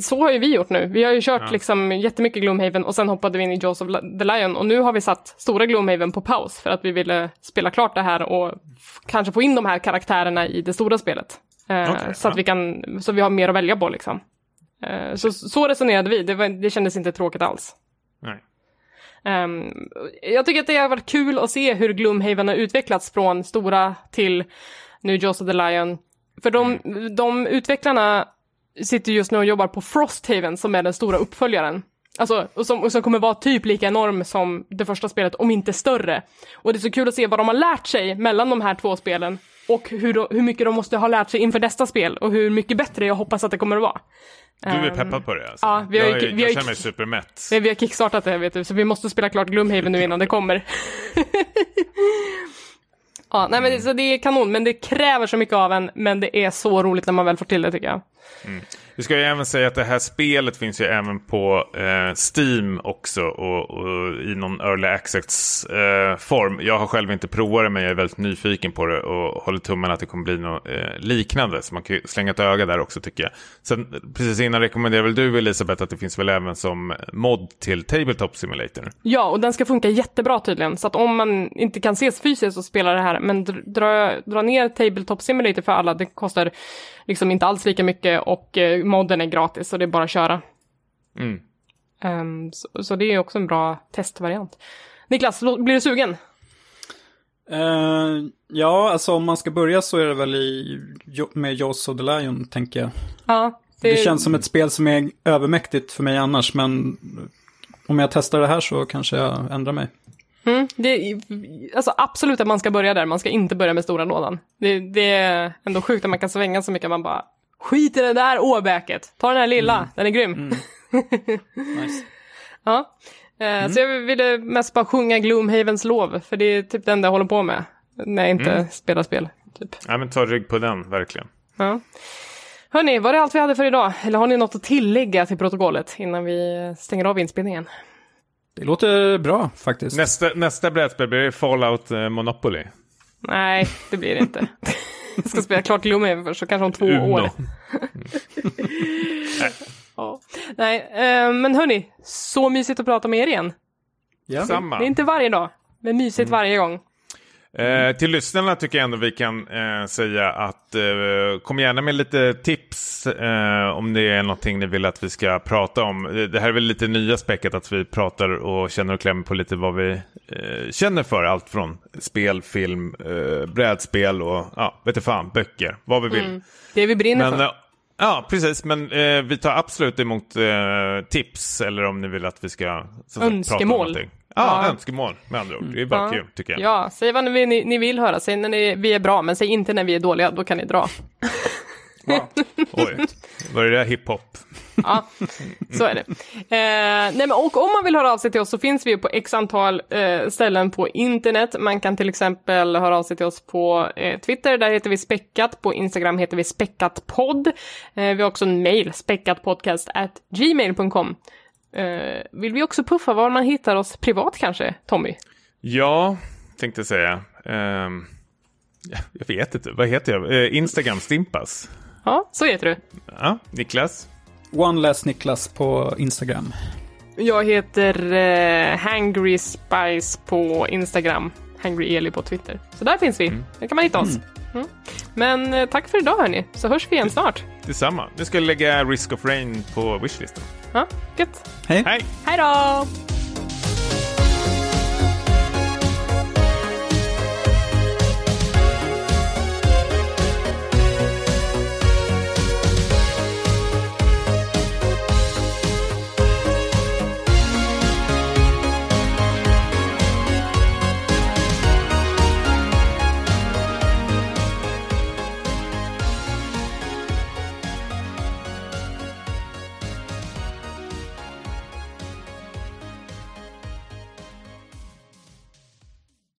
Så har ju vi gjort nu. Vi har ju kört liksom jättemycket Gloomhaven och sen hoppade vi in i Jaws of the Lion och nu har vi satt stora Gloomhaven på paus för att vi ville spela klart det här och kanske få in de här karaktärerna i det stora spelet. Eh, Okej, så att ja. vi kan, så vi har mer att välja på liksom. Eh, så, så resonerade vi, det, var, det kändes inte tråkigt alls. Nej. Ehm, jag tycker att det har varit kul att se hur Gloomhaven har utvecklats från stora till nu Jaws of the Lion. För de, de utvecklarna sitter just nu och jobbar på Frosthaven som är den stora uppföljaren. Alltså, och som, och som kommer vara typ lika enorm som det första spelet, om inte större. Och det är så kul att se vad de har lärt sig mellan de här två spelen och hur, de, hur mycket de måste ha lärt sig inför nästa spel och hur mycket bättre jag hoppas att det kommer att vara. Du är peppad på det alltså? ja, vi har jag, är- vi har jag känner mig supermätt. Vi har kickstartat det, vet du, så vi måste spela klart Gloomhaven nu innan det kommer. [laughs] ja, nej men det, så det är kanon, men det kräver så mycket av en, men det är så roligt när man väl får till det tycker jag. Mm. Vi ska ju även säga att det här spelet finns ju även på eh, Steam också och, och i någon early access-form. Eh, jag har själv inte provat det men jag är väldigt nyfiken på det och håller tummen att det kommer bli något eh, liknande. Så man kan ju slänga ett öga där också tycker jag. Sen precis innan rekommenderar väl du Elisabeth att det finns väl även som mod till Tabletop Simulator? Ja, och den ska funka jättebra tydligen, så att om man inte kan ses fysiskt och spela det här, men dra, dra ner Tabletop Simulator för alla, det kostar liksom inte alls lika mycket och eh, modden är gratis, så det är bara att köra. Mm. Ehm, så, så det är också en bra testvariant. Niklas, blir du sugen? Eh, ja, alltså om man ska börja så är det väl i, med Jaws of the Lion, tänker jag. Ja. Det känns som ett spel som är övermäktigt för mig annars, men om jag testar det här så kanske jag ändrar mig. Mm, det är, alltså absolut att man ska börja där, man ska inte börja med stora lådan. Det, det är ändå sjukt att man kan svänga så mycket, man bara skit i det där åbäket, ta den här lilla, den är grym. [laughs] Nice. Ja. Eh, Så jag ville mest bara sjunga Gloomhavens lov, för det är typ det enda jag håller på med när jag inte spelar spel. Typ. Ja men ta rygg på den, verkligen. Ja. Hörni, var det allt vi hade för idag? Eller har ni något att tillägga till protokollet innan vi stänger av inspelningen? Det låter bra faktiskt. Nästa, nästa brädspel blir Fallout eh, Monopoly. Nej, det blir det inte. jag ska spela klart Gloomhaven först, så kanske om två Uno. år. [laughs] Ja. Nej, eh, men hörni, så mysigt att prata med er igen. ja. Samma. Det är inte varje dag, men mysigt varje gång. Eh, till lyssnarna tycker jag ändå vi kan eh, säga att eh, kom gärna med lite tips eh, om det är någonting ni vill att vi ska prata om. Det här är väl lite nya späcket att vi pratar och känner och klämmer på lite vad vi eh, känner för. Allt från spel, film, eh, brädspel och ja, vet du fan, böcker, vad vi vill. Det vi brinner Men, för. ja, precis. Men eh, vi tar absolut emot eh, tips eller om ni vill att vi ska sagt, prata om Önskemål. någonting. Ja, Ja. önskemål med andra ord. Det är bara Ja. kul tycker jag. Ja, säg vad ni, ni, vill höra. Säg när ni, vi är bra, men säg inte när vi är dåliga. Då kan ni dra. [laughs] Oj, var det där hiphop? Ja, så är det. Eh, nej men, och om man vill höra av sig till oss så finns vi ju på x antal eh, ställen på internet. Man kan till exempel höra av sig till oss på eh, Twitter, där heter vi späckat. På Instagram heter vi späckatpodd. Eh, vi har också en mail, späckatpodcast at gmail.com. Eh, vill vi också puffa var man hittar oss privat kanske, Tommy? Ja, tänkte säga. Ja, jag vet inte, vad heter jag? Eh, Instagram Stimpas. Ja, så heter du. Ja, Niklas. One Last Niklas på Instagram. Jag heter eh, Hangry Spice på Instagram. Hangry Eli på Twitter. Så där finns vi. Där kan man hitta oss. Mm. Men eh, tack för idag hörni, så hörs vi igen snart. Detsamma. Nu ska jag lägga Risk of Rain på wishlistan. Ja, gött. Hej. Hej! Hej då!